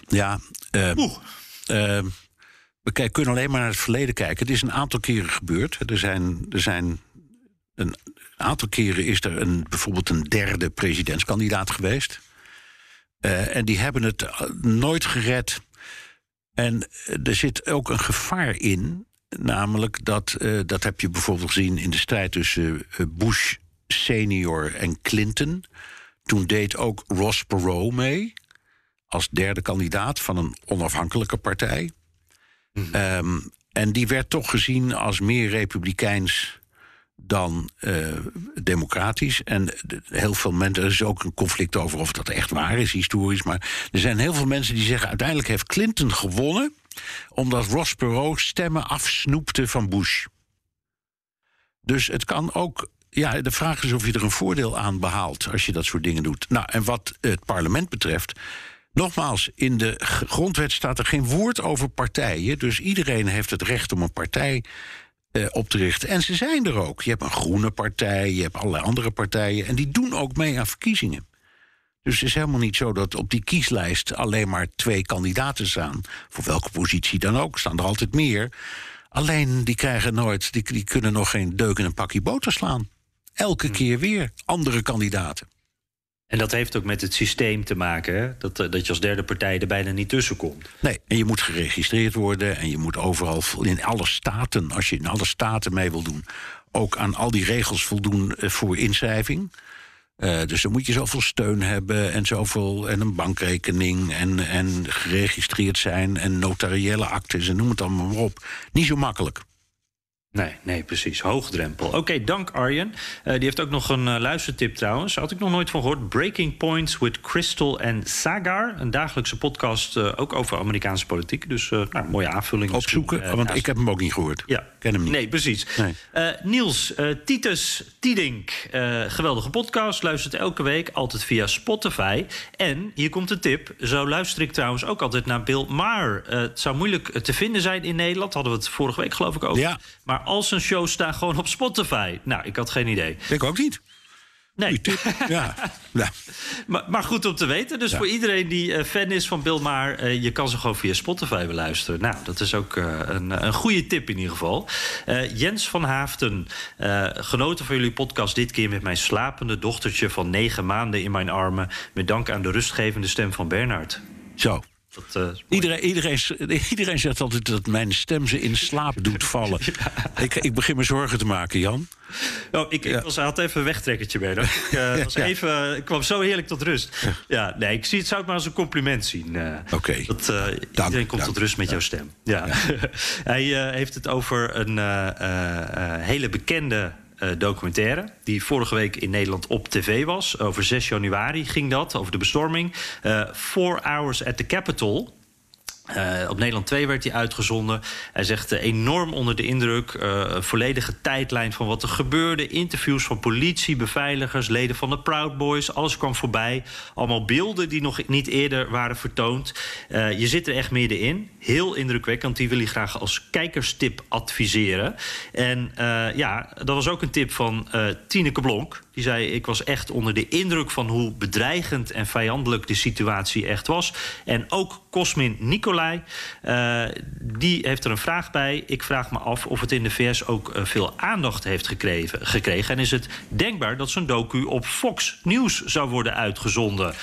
Ja, uh, uh, we kunnen alleen maar naar het verleden kijken. Het is een aantal keren gebeurd. Er zijn, er zijn een aantal keren is er een, bijvoorbeeld een derde presidentskandidaat geweest. Uh, en die hebben het nooit gered. En er zit ook een gevaar in. Namelijk dat, uh, dat heb je bijvoorbeeld gezien in de strijd tussen uh, Bush senior en Clinton. Toen deed ook Ross Perot mee als derde kandidaat van een onafhankelijke partij. Mm. Um, en die werd toch gezien als meer republikeins dan uh, democratisch. En heel veel mensen, er is ook een conflict over of dat echt waar is, historisch. Maar er zijn heel veel mensen die zeggen: uiteindelijk heeft Clinton gewonnen omdat Ross Perot stemmen afsnoepte van Bush. Dus het kan ook. Ja, de vraag is of je er een voordeel aan behaalt als je dat soort dingen doet. Nou, en wat het parlement betreft. Nogmaals, in de grondwet staat er geen woord over partijen. Dus iedereen heeft het recht om een partij uh, op te richten. En ze zijn er ook. Je hebt een groene partij, je hebt allerlei andere partijen. En die doen ook mee aan verkiezingen. Dus het is helemaal niet zo dat op die kieslijst alleen maar twee kandidaten staan. Voor welke positie dan ook, staan er altijd meer. Alleen die krijgen nooit, die, die kunnen nog geen deuk in een pakje boter slaan. Elke keer weer andere kandidaten. En dat heeft ook met het systeem te maken, hè? Dat, dat je als derde partij er bijna niet tussen komt. Nee, en je moet geregistreerd worden en je moet overal in alle staten, als je in alle staten mee wil doen, ook aan al die regels voldoen voor inschrijving. Uh, dus dan moet je zoveel steun hebben en zoveel en een bankrekening en, en geregistreerd zijn en notariële actes en noem het allemaal maar op. Niet zo makkelijk. Nee, nee, precies. Hoogdrempel. Oké, okay, dank Arjen. Uh, die heeft ook nog een uh, luistertip trouwens. Had ik nog nooit van gehoord. Breaking Points with Crystal en Sagar. Een dagelijkse podcast uh, ook over Amerikaanse politiek. Dus nou, mooie aanvulling. Opzoeken, want ik heb hem ook niet gehoord. Ja. Ken hem niet. Nee, precies. Nee. Niels, Titus Tiedink. geweldige podcast. Luistert elke week. Altijd via Spotify. En hier komt een tip. Zo luister ik trouwens ook altijd naar Bill Maher. het zou moeilijk te vinden zijn in Nederland. Hadden we het vorige week geloof ik over. Ja. Maar al zijn shows staan gewoon op Spotify. Nou, ik had geen idee. Ik ook niet. Nee. ja. ja. Maar, maar, goed om te weten. Dus ja. voor iedereen die uh, fan is van Bill Maher... Uh, je kan ze gewoon via Spotify beluisteren. Nou, dat is ook uh, een, een goede tip in ieder geval. Jens van Haafden, genoten van jullie podcast... dit keer met mijn slapende dochtertje van negen maanden in mijn armen... met dank aan de rustgevende stem van Bernard. Zo. Dat, uh, iedereen, iedereen, iedereen zegt altijd dat mijn stem ze in slaap doet vallen. ik, ik begin me zorgen te maken, Jan. Oh, ik, ik was, had even een wegtrekkertje bij. Ik, uh, was even, ik kwam zo heerlijk tot rust. Ja, nee, ik zie het, zou het maar als een compliment zien. Uh, Oké. Okay. iedereen komt tot rust met jouw stem. Ja. Hij heeft het over een hele bekende uh, documentaire. Die vorige week in Nederland op tv was. Over 6 januari ging dat, over de bestorming. Uh, Four Hours at the Capitol. Uh, op Nederland 2 werd hij uitgezonden. Hij zegt uh, enorm onder de indruk. Uh, volledige tijdlijn van wat er gebeurde. Interviews van politie, beveiligers, leden van de Proud Boys. Alles kwam voorbij. Allemaal beelden die nog niet eerder waren vertoond. je zit er echt middenin. Heel indrukwekkend. Die wil hij graag als kijkerstip adviseren. En ja, dat was ook een tip van Tineke Blonk. Die zei: Ik was echt onder de indruk van hoe bedreigend en vijandelijk de situatie echt was. En ook Cosmin Nicolai, uh, die heeft er een vraag bij. Ik vraag me af of het in de VS ook uh, veel aandacht heeft gekregen, gekregen. En is het denkbaar dat zo'n docu op Fox News zou worden uitgezonden?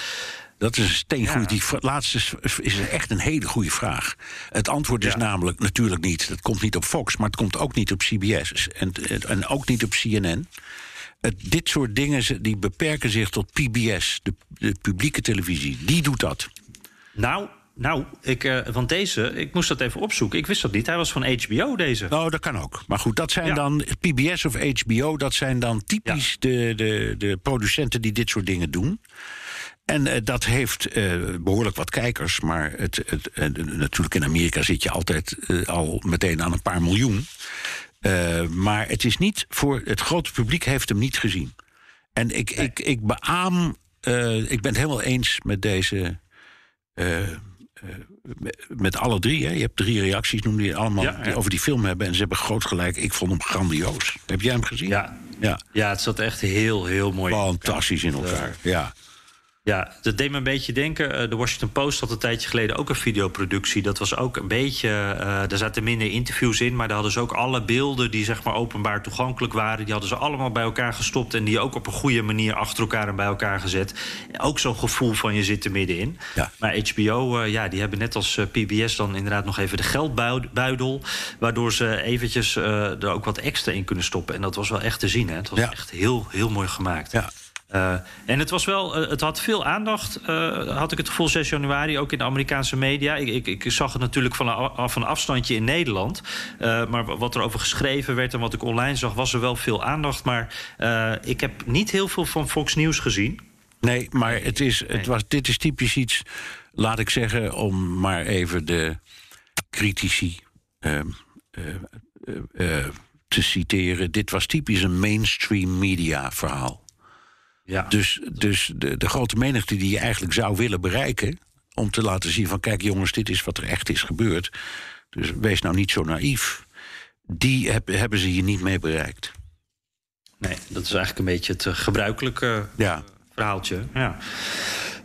Dat is een steengoed. Ja. Die laatste is, echt een hele goede vraag. Het antwoord is ja. namelijk natuurlijk niet. Dat komt niet op Fox, maar het komt ook niet op CBS. En, en ook niet op CNN het, dit soort dingen die beperken zich tot PBS, de, de publieke televisie. Die doet dat. Nou, nou, ik, uh, want deze, ik moest dat even opzoeken. Ik wist dat niet. Hij was van HBO, deze. Nou, dat kan ook. Maar goed, dat zijn ja. dan PBS of HBO, dat zijn dan typisch ja. de, de, de producenten die dit soort dingen doen. En uh, dat heeft uh, behoorlijk wat kijkers. Maar het, het, natuurlijk in Amerika zit je altijd al meteen aan een paar miljoen. Uh, maar het is niet voor het grote publiek heeft hem niet gezien. En ik, nee. ik, ik beaam, uh, ik ben het helemaal eens met deze. Uh, met alle drie, hè. je hebt drie reacties, noemde je allemaal, ja, ja. die over die film hebben. En ze hebben groot gelijk. Ik vond hem grandioos. Heb jij hem gezien? Ja, ja. ja het zat echt heel, heel mooi. Fantastisch in elkaar. Ja. Ja, dat deed me een beetje denken. Uh, de Washington Post had een tijdje geleden ook een videoproductie. Dat was ook een beetje. Uh, daar zaten minder interviews in, maar daar hadden ze ook alle beelden die zeg maar openbaar toegankelijk waren. Die hadden ze allemaal bij elkaar gestopt en die ook op een goede manier achter elkaar en bij elkaar gezet. Ook zo'n gevoel van je zit er middenin. Ja. Maar HBO, uh, ja, die hebben net als PBS dan inderdaad nog even de geldbuidel. Waardoor ze eventjes er ook wat extra in kunnen stoppen. En dat was wel echt te zien. Hè? Het was ja. echt heel, heel mooi gemaakt. Ja. Uh, en het was wel, uh, het had veel aandacht, uh, had ik het gevoel 6 januari, ook in de Amerikaanse media. Ik, ik, ik zag het natuurlijk van een, van een afstandje in Nederland. maar wat er over geschreven werd en wat ik online zag, was er wel veel aandacht. Maar ik heb niet heel veel van Fox News gezien. Nee, maar het is, het was, dit is typisch iets, laat ik zeggen, om maar even de critici te citeren. Dit was typisch een mainstream media verhaal. Ja. Dus, dus de, de grote menigte die je eigenlijk zou willen bereiken. om te laten zien van: kijk, jongens, dit is wat er echt is gebeurd. Dus wees nou niet zo naïef. Die heb, hebben ze hier niet mee bereikt. Nee, dat is eigenlijk een beetje het uh, gebruikelijke ja. verhaaltje. Ja.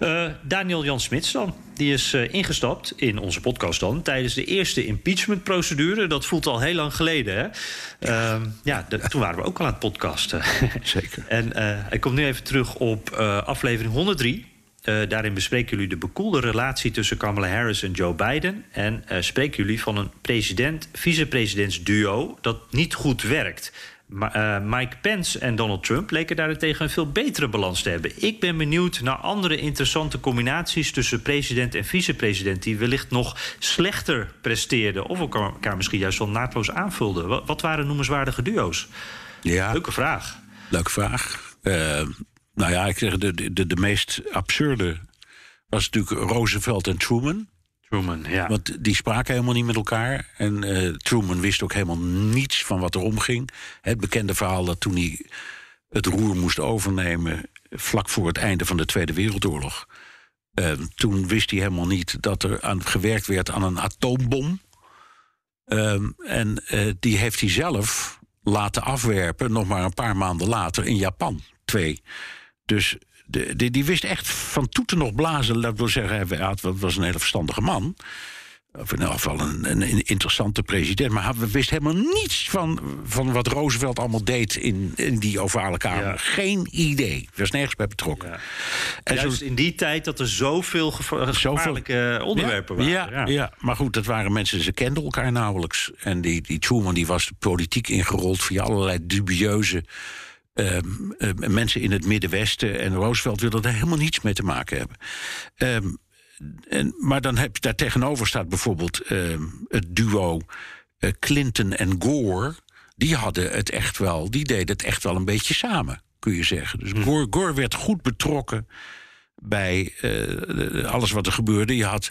Uh, Daniel Jan Smits dan. Die is uh, ingestapt in onze podcast dan tijdens de eerste impeachmentprocedure. Dat voelt al heel lang geleden. Hè? Uh, ja, de, toen waren we ook al aan het podcasten. Zeker. en uh, hij komt nu even terug op aflevering 103. daarin bespreken jullie de bekoelde relatie tussen Kamala Harris en Joe Biden. En spreken jullie van een president-vicepresidentsduo dat niet goed werkt. Maar, uh, Mike Pence en Donald Trump leken daarentegen een veel betere balans te hebben. Ik ben benieuwd naar andere interessante combinaties tussen president en vicepresident die wellicht nog slechter presteerden of elkaar misschien juist wel naadloos aanvulden. Wat, wat waren noemenswaardige duo's? Ja, Leuke vraag. Leuke vraag. Uh, nou ja, ik zeg de, de, de meest absurde was natuurlijk Roosevelt en Truman. Truman, ja. Want die spraken helemaal niet met elkaar. En uh, Truman wist ook helemaal niets van wat er omging. Het bekende verhaal dat toen hij het roer moest overnemen... vlak voor het einde van de Tweede Wereldoorlog... Uh, toen wist hij helemaal niet dat er aan gewerkt werd aan een atoombom. Uh, en uh, die heeft hij zelf laten afwerpen, nog maar een paar maanden later, in Japan. Twee. Dus de, die, die wist echt van toeten nog blazen. Dat wil zeggen, hij was een hele verstandige man. Of in elk geval een, een interessante president. Maar we wisten helemaal niets van, van wat Roosevelt allemaal deed in, in die ovale kamer. Ja. Geen idee. Er was nergens bij betrokken. Ja. En zo- in die tijd dat er zoveel geva- gevaarlijke onderwerpen waren. ja, ja. maar goed, dat waren mensen, ze kenden elkaar nauwelijks. En die, die Truman die was politiek ingerold via allerlei dubieuze ehm, eh, mensen in het Middenwesten. En Roosevelt wilde daar helemaal niets mee te maken hebben. Ehm, en, maar dan heb je daar tegenover staat bijvoorbeeld ehm, het duo eh, Clinton en Gore. Die hadden het echt wel, die deden het echt wel een beetje samen, kun je zeggen. Dus Gore, Gore werd goed betrokken bij eh, alles wat er gebeurde. Je had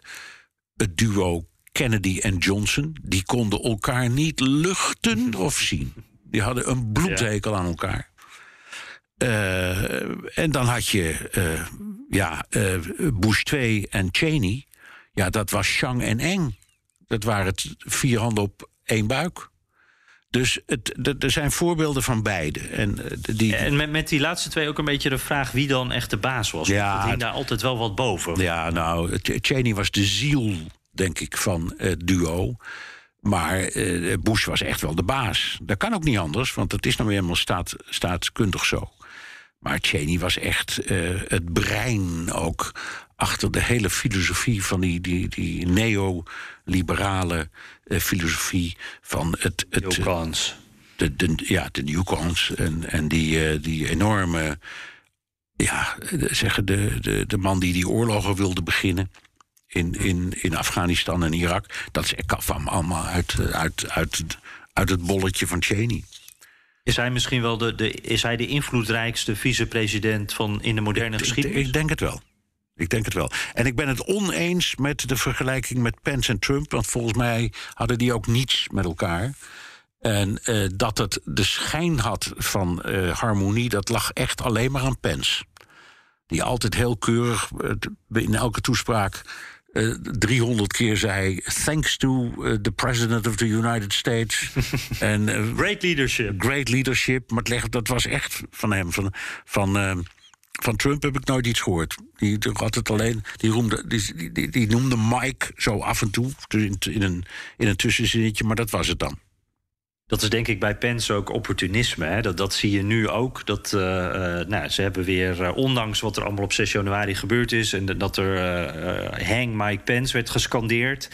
het duo Kennedy en Johnson. Die konden elkaar niet luchten of zien. Die hadden een bloedhekel aan elkaar. Eh, en dan had je eh, ja, eh, Bush 2 en Cheney. Ja, dat was Chang en Eng. Dat waren het vier handen op één buik. Dus het, er zijn voorbeelden van beide. En, die, En met, met die laatste twee ook een beetje de vraag wie dan echt de baas was. Ja, dat hing daar altijd wel wat boven. Ja, nou, Ch- Cheney was de ziel, denk ik, van het duo. Maar Bush was echt wel de baas. Dat kan ook niet anders, want het is nou weer helemaal staat, staatskundig zo. Maar Cheney was echt eh, het brein ook achter de hele filosofie van die, die, die neoliberale eh, filosofie van het, het, de, de, ja, de Newcons en, en die, eh, die enorme. Ja, zeggen de, de, de man die die oorlogen wilde beginnen. In, in, in Afghanistan en Irak. Dat is- kwam allemaal uit, uit, uit, uit het bolletje van Cheney. Is hij misschien wel de, de, is hij de invloedrijkste vicepresident van in de moderne geschiedenis? ik denk het wel. Ik denk het wel. En ik ben het oneens met de vergelijking met Pence en Trump. Want volgens mij hadden die ook niets met elkaar. En eh, dat het de schijn had van eh, harmonie, dat lag echt alleen maar aan Pence. Die altijd heel keurig eh, in elke toespraak eh 300 keer zei: Thanks to eh, the President of the United States. en eh, Great leadership. great leadership. Maar het leg- dat was echt van hem. Van, van, eh, van Trump heb ik nooit iets gehoord. Die, die had het alleen. Die, roemde, die, die, die noemde Mike zo af en toe. dus In, in, een, in een tussenzinnetje, maar dat was het dan. Dat is denk ik bij Pence ook opportunisme. Hè? Dat, zie je nu ook. Dat, eh, eh, nou, ze hebben weer, eh, ondanks wat er allemaal op 6 januari gebeurd is... en dat er Hang Mike Pence werd gescandeerd...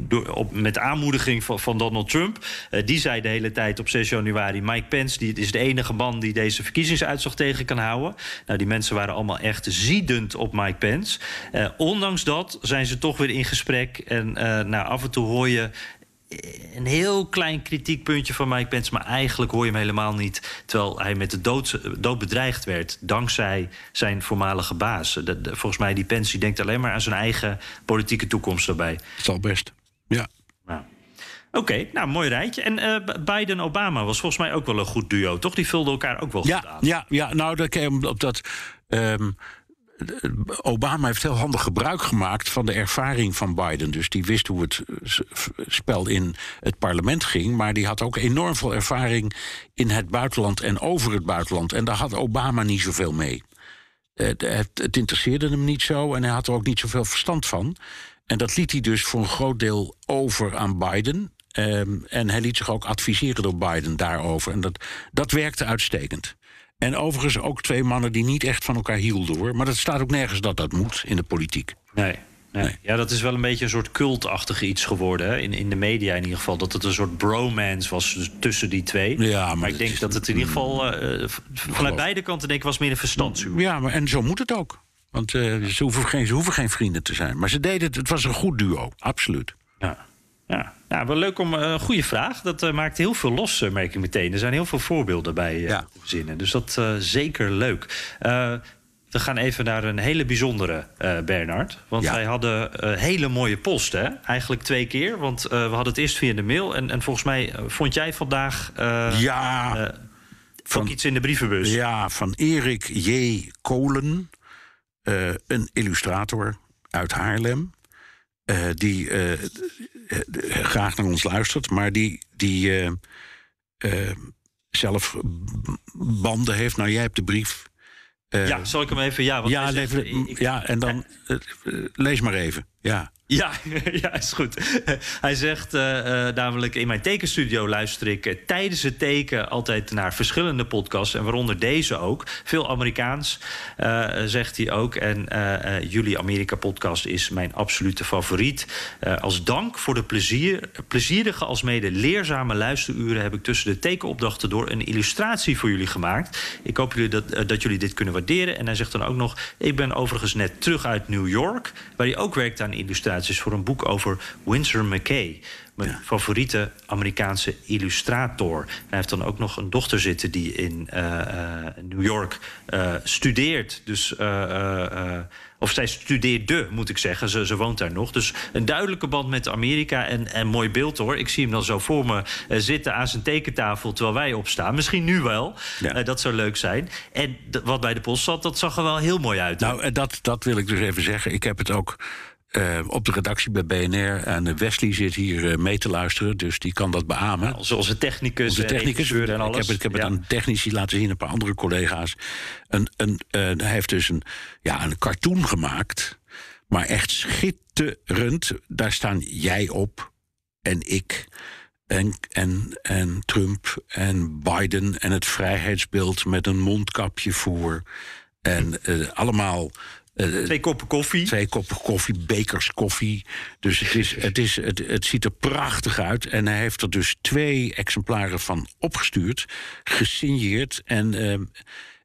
door- op, met aanmoediging van, Donald Trump. Die zei de hele tijd op 6 januari... Mike Pence die is de enige man die deze verkiezingsuitslag tegen kan houden. Nou, die mensen waren allemaal echt ziedend op Mike Pence. Ondanks dat zijn ze toch weer in gesprek. En nou, af en toe hoor je een heel klein kritiekpuntje van Mike Pence, maar eigenlijk hoor je hem helemaal niet. Terwijl hij met de dood, dood bedreigd werd, dankzij zijn voormalige baas. De- de- volgens mij, die Pence die denkt alleen maar aan zijn eigen politieke toekomst daarbij. Dat zal best. Ja. Nou. Oké, nou, mooi rijtje. En eh, Biden-Obama was volgens mij ook wel een goed duo, toch? Die vulden elkaar ook wel goed Ja, aan. ja, ja, nou, dat, op dat. ehm, Obama heeft heel handig gebruik gemaakt van de ervaring van Biden. Dus die wist hoe het eh, spel in het parlement ging. Maar die had ook enorm veel ervaring in het buitenland en over het buitenland. En daar had Obama niet zoveel mee. Het, het, het interesseerde hem niet zo en hij had er ook niet zoveel verstand van. En dat liet hij dus voor een groot deel over aan Biden. Ehm, en hij liet zich ook adviseren door Biden daarover. En dat, dat werkte uitstekend. En overigens ook twee mannen die niet echt van elkaar hielden hoor. Maar dat staat ook nergens dat dat moet in de politiek. Nee. Nee. Nee. Ja, dat is wel een beetje een soort cultachtige iets geworden. Hè? In, in de media in ieder geval. Dat het een soort bromance was dus tussen die twee. Ja, maar maar ik denk is- dat het in ieder geval... eh, v- vanuit beide kanten denk ik was meer een verstandshuwelijk. Ja, maar en zo moet het ook. Want eh, ze, hoeven geen, ze hoeven geen vrienden te zijn. Maar ze deden het, het was een goed duo, absoluut. Ja. Ja. Ja, wel leuk om... eh, Een goede vraag. Dat eh, maakt heel veel los, eh, merk ik meteen. Er zijn heel veel voorbeelden bij Ja. verzinnen. Dus dat zeker leuk. We gaan even naar een hele bijzondere Bernard. Want ja. wij hadden hele mooie post, hè? Eigenlijk twee keer. Want we hadden het eerst via de mail. En, en volgens mij vond jij vandaag... ja... Van, ook iets in de brievenbus. Ja, van Erik J. Kolen. een illustrator uit Haarlem. Die graag naar ons luistert. Maar die... die zelf banden heeft. Nou, jij hebt de brief. Ja, zal ik hem even? Ja, ja, zegt, even, ja en dan lees maar even. Ja. Ja, ja, is goed. Hij zegt uh, namelijk... in mijn tekenstudio luister ik uh, tijdens het teken... altijd naar verschillende podcasts... en waaronder deze ook. Veel Amerikaans, zegt hij ook. En jullie Amerika-podcast is mijn absolute favoriet. als dank voor de plezier, plezierige... als mede leerzame luisteruren... heb ik tussen de tekenopdrachten door... een illustratie voor jullie gemaakt. Ik hoop jullie dat, dat jullie dit kunnen waarderen. En hij zegt dan ook nog... ik ben overigens net terug uit New York... waar hij ook werkt aan illustratie is voor een boek over Winsor McKay. Mijn favoriete Amerikaanse illustrator. hij heeft dan ook nog een dochter zitten die in uh, uh, New York uh, studeert. Dus, of zij studeerde, moet ik zeggen. Ze, ze, woont daar nog. Dus een duidelijke band met Amerika. En, en mooi beeld hoor. Ik zie hem dan zo voor me zitten aan zijn tekentafel terwijl wij opstaan. Misschien nu wel. Ja. dat zou leuk zijn. En wat bij de post zat, dat zag er wel heel mooi uit. Nou, dat, dat wil ik dus even zeggen. Ik heb het ook uh, op de redactie bij BNR. En Wesley zit hier uh, mee te luisteren, dus die kan dat beamen. Ja, onze technicus, onze technicus en alles. Ik heb, ik heb ja. het aan technici laten zien, een paar andere collega's. Een, een, hij heeft dus een, ja, een cartoon gemaakt, maar echt schitterend. Daar staan jij op en ik. En, en, en Trump en Biden en het vrijheidsbeeld met een mondkapje voor. En allemaal uh, twee koppen koffie. Twee koppen koffie, bekers koffie. Dus het, is, het, is, het, het ziet er prachtig uit. En hij heeft er dus twee exemplaren van opgestuurd, gesigneerd. En uh,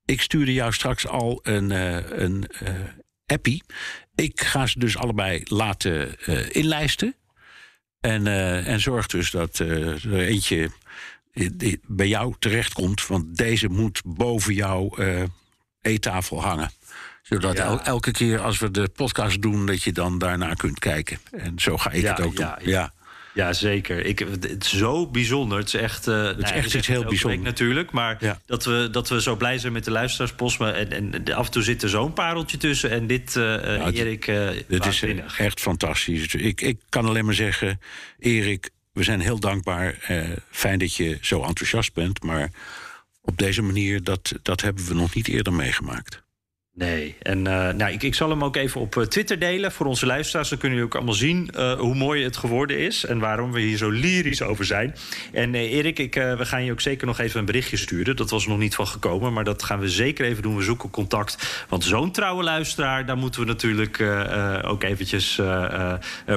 ik stuurde jou straks al een, uh, een appie. Ik ga ze dus allebei laten inlijsten. En, en zorg dus dat er eentje bij jou terechtkomt. Want deze moet boven jouw eettafel hangen zodat elke keer als we de podcast doen, dat je dan daarna kunt kijken. En zo ga ik het ook doen. Ja. Ja, zeker. Ik, het is zo bijzonder. Het is echt, uh, het is nou, echt iets heel bijzonders. natuurlijk. Maar dat, we, dat we zo blij zijn met de luisteraarspost. En, en af en toe zit er zo'n pareltje tussen. En dit, uh, Erik, uh, dit is echt fantastisch. Ik, ik kan alleen maar zeggen, Erik, we zijn heel dankbaar. fijn dat je zo enthousiast bent. Maar op deze manier, dat, dat hebben we nog niet eerder meegemaakt. Nee, en uh, nou, ik, ik zal hem ook even op eh, Twitter delen voor onze luisteraars. Dan kunnen jullie ook allemaal zien uh, hoe mooi het geworden is en waarom we hier zo lyrisch over zijn. En uh, Erik, ik, we gaan je ook zeker nog even een berichtje sturen. Dat was nog niet van gekomen, maar dat gaan we zeker even doen. We zoeken contact. Want zo'n trouwe luisteraar, daar moeten we natuurlijk ook eventjes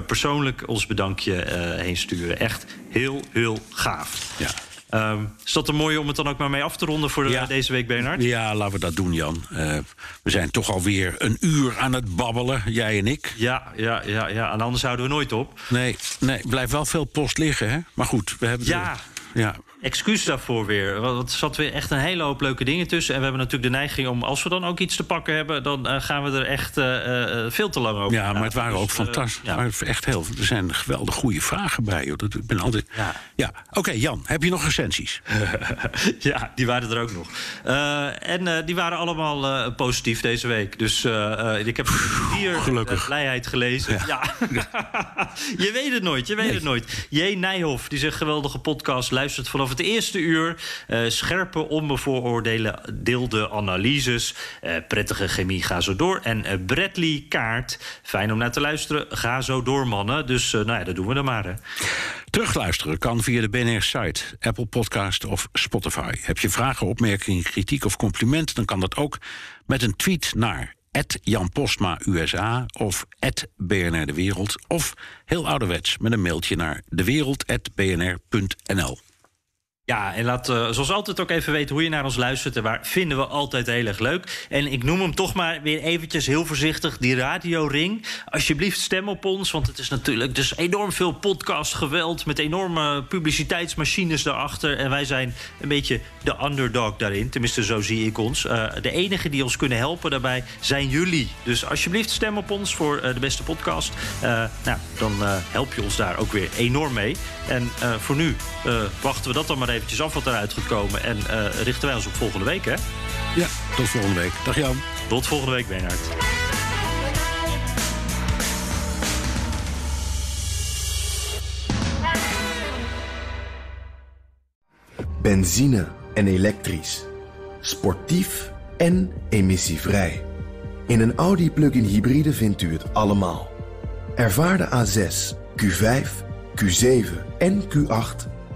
persoonlijk ons bedankje heen sturen. Echt heel, heel gaaf. Ja. Um, is dat een mooie om het dan ook maar mee af te ronden voor ja. deze week, Bernard? Ja, laten we dat doen, Jan. Uh, we zijn toch alweer een uur aan het babbelen, jij en ik. Ja, ja, ja, ja. en anders houden we nooit op. Nee, nee, blijft wel veel post liggen, hè? Maar goed, we hebben... Ja, ja, excuus daarvoor weer. Want er zat weer echt een hele hoop leuke dingen tussen. En we hebben natuurlijk de neiging om, als we dan ook iets te pakken hebben... dan uh, gaan we er echt uh, veel te lang over. Ja, maar het waren dus, ook fantastisch. Ja. echt heel, er zijn geweldig goede vragen bij. Joh. Dat, ik ben altijd... Ja, ja. oké, Jan, heb je nog recensies? ja, die waren er ook nog. en die waren allemaal positief deze week. Dus ik heb hier Gelukkig. blijheid gelezen. Ja. je weet het nooit, je weet nee. het nooit. J. Nijhoff, die zegt geweldige podcast... luistert vanaf het eerste uur. Uh, scherpe, onbevooroordeelde analyses. Uh, prettige chemie, ga zo door. En uh, Bradley Kaart, fijn om naar te luisteren. Ga zo door, mannen. Dus nou ja, dat doen we dan maar. Hè. Terugluisteren kan via de BNR-site, Apple Podcast of Spotify. Heb je vragen, opmerkingen, kritiek of complimenten... dan kan dat ook met een tweet naar Jan Postma USA of BNR De Wereld. Of heel ouderwets met een mailtje naar dewereld.bnr.nl. Ja, en laat uh, zoals altijd ook even weten hoe je naar ons luistert. En waar vinden we altijd heel erg leuk. En ik noem hem toch maar weer eventjes heel voorzichtig, die radioring. Alsjeblieft stem op ons, want het is natuurlijk dus enorm veel podcast geweld... met enorme publiciteitsmachines daarachter. En wij zijn een beetje de underdog daarin. Tenminste, zo zie ik ons. Uh, de enige die ons kunnen helpen daarbij zijn jullie. Dus alsjeblieft stem op ons voor uh, de beste podcast. nou, dan help je ons daar ook weer enorm mee. En voor nu wachten we dat dan maar even eventjes af wat eruit gaat komen. En uh, richten wij ons op volgende week, hè? Ja, tot volgende week. Dag Jan. Tot volgende week, Bernhard. Benzine en elektrisch. Sportief en emissievrij. In een Audi plug-in hybride vindt u het allemaal. Ervaar de A6, Q5, Q7 en Q8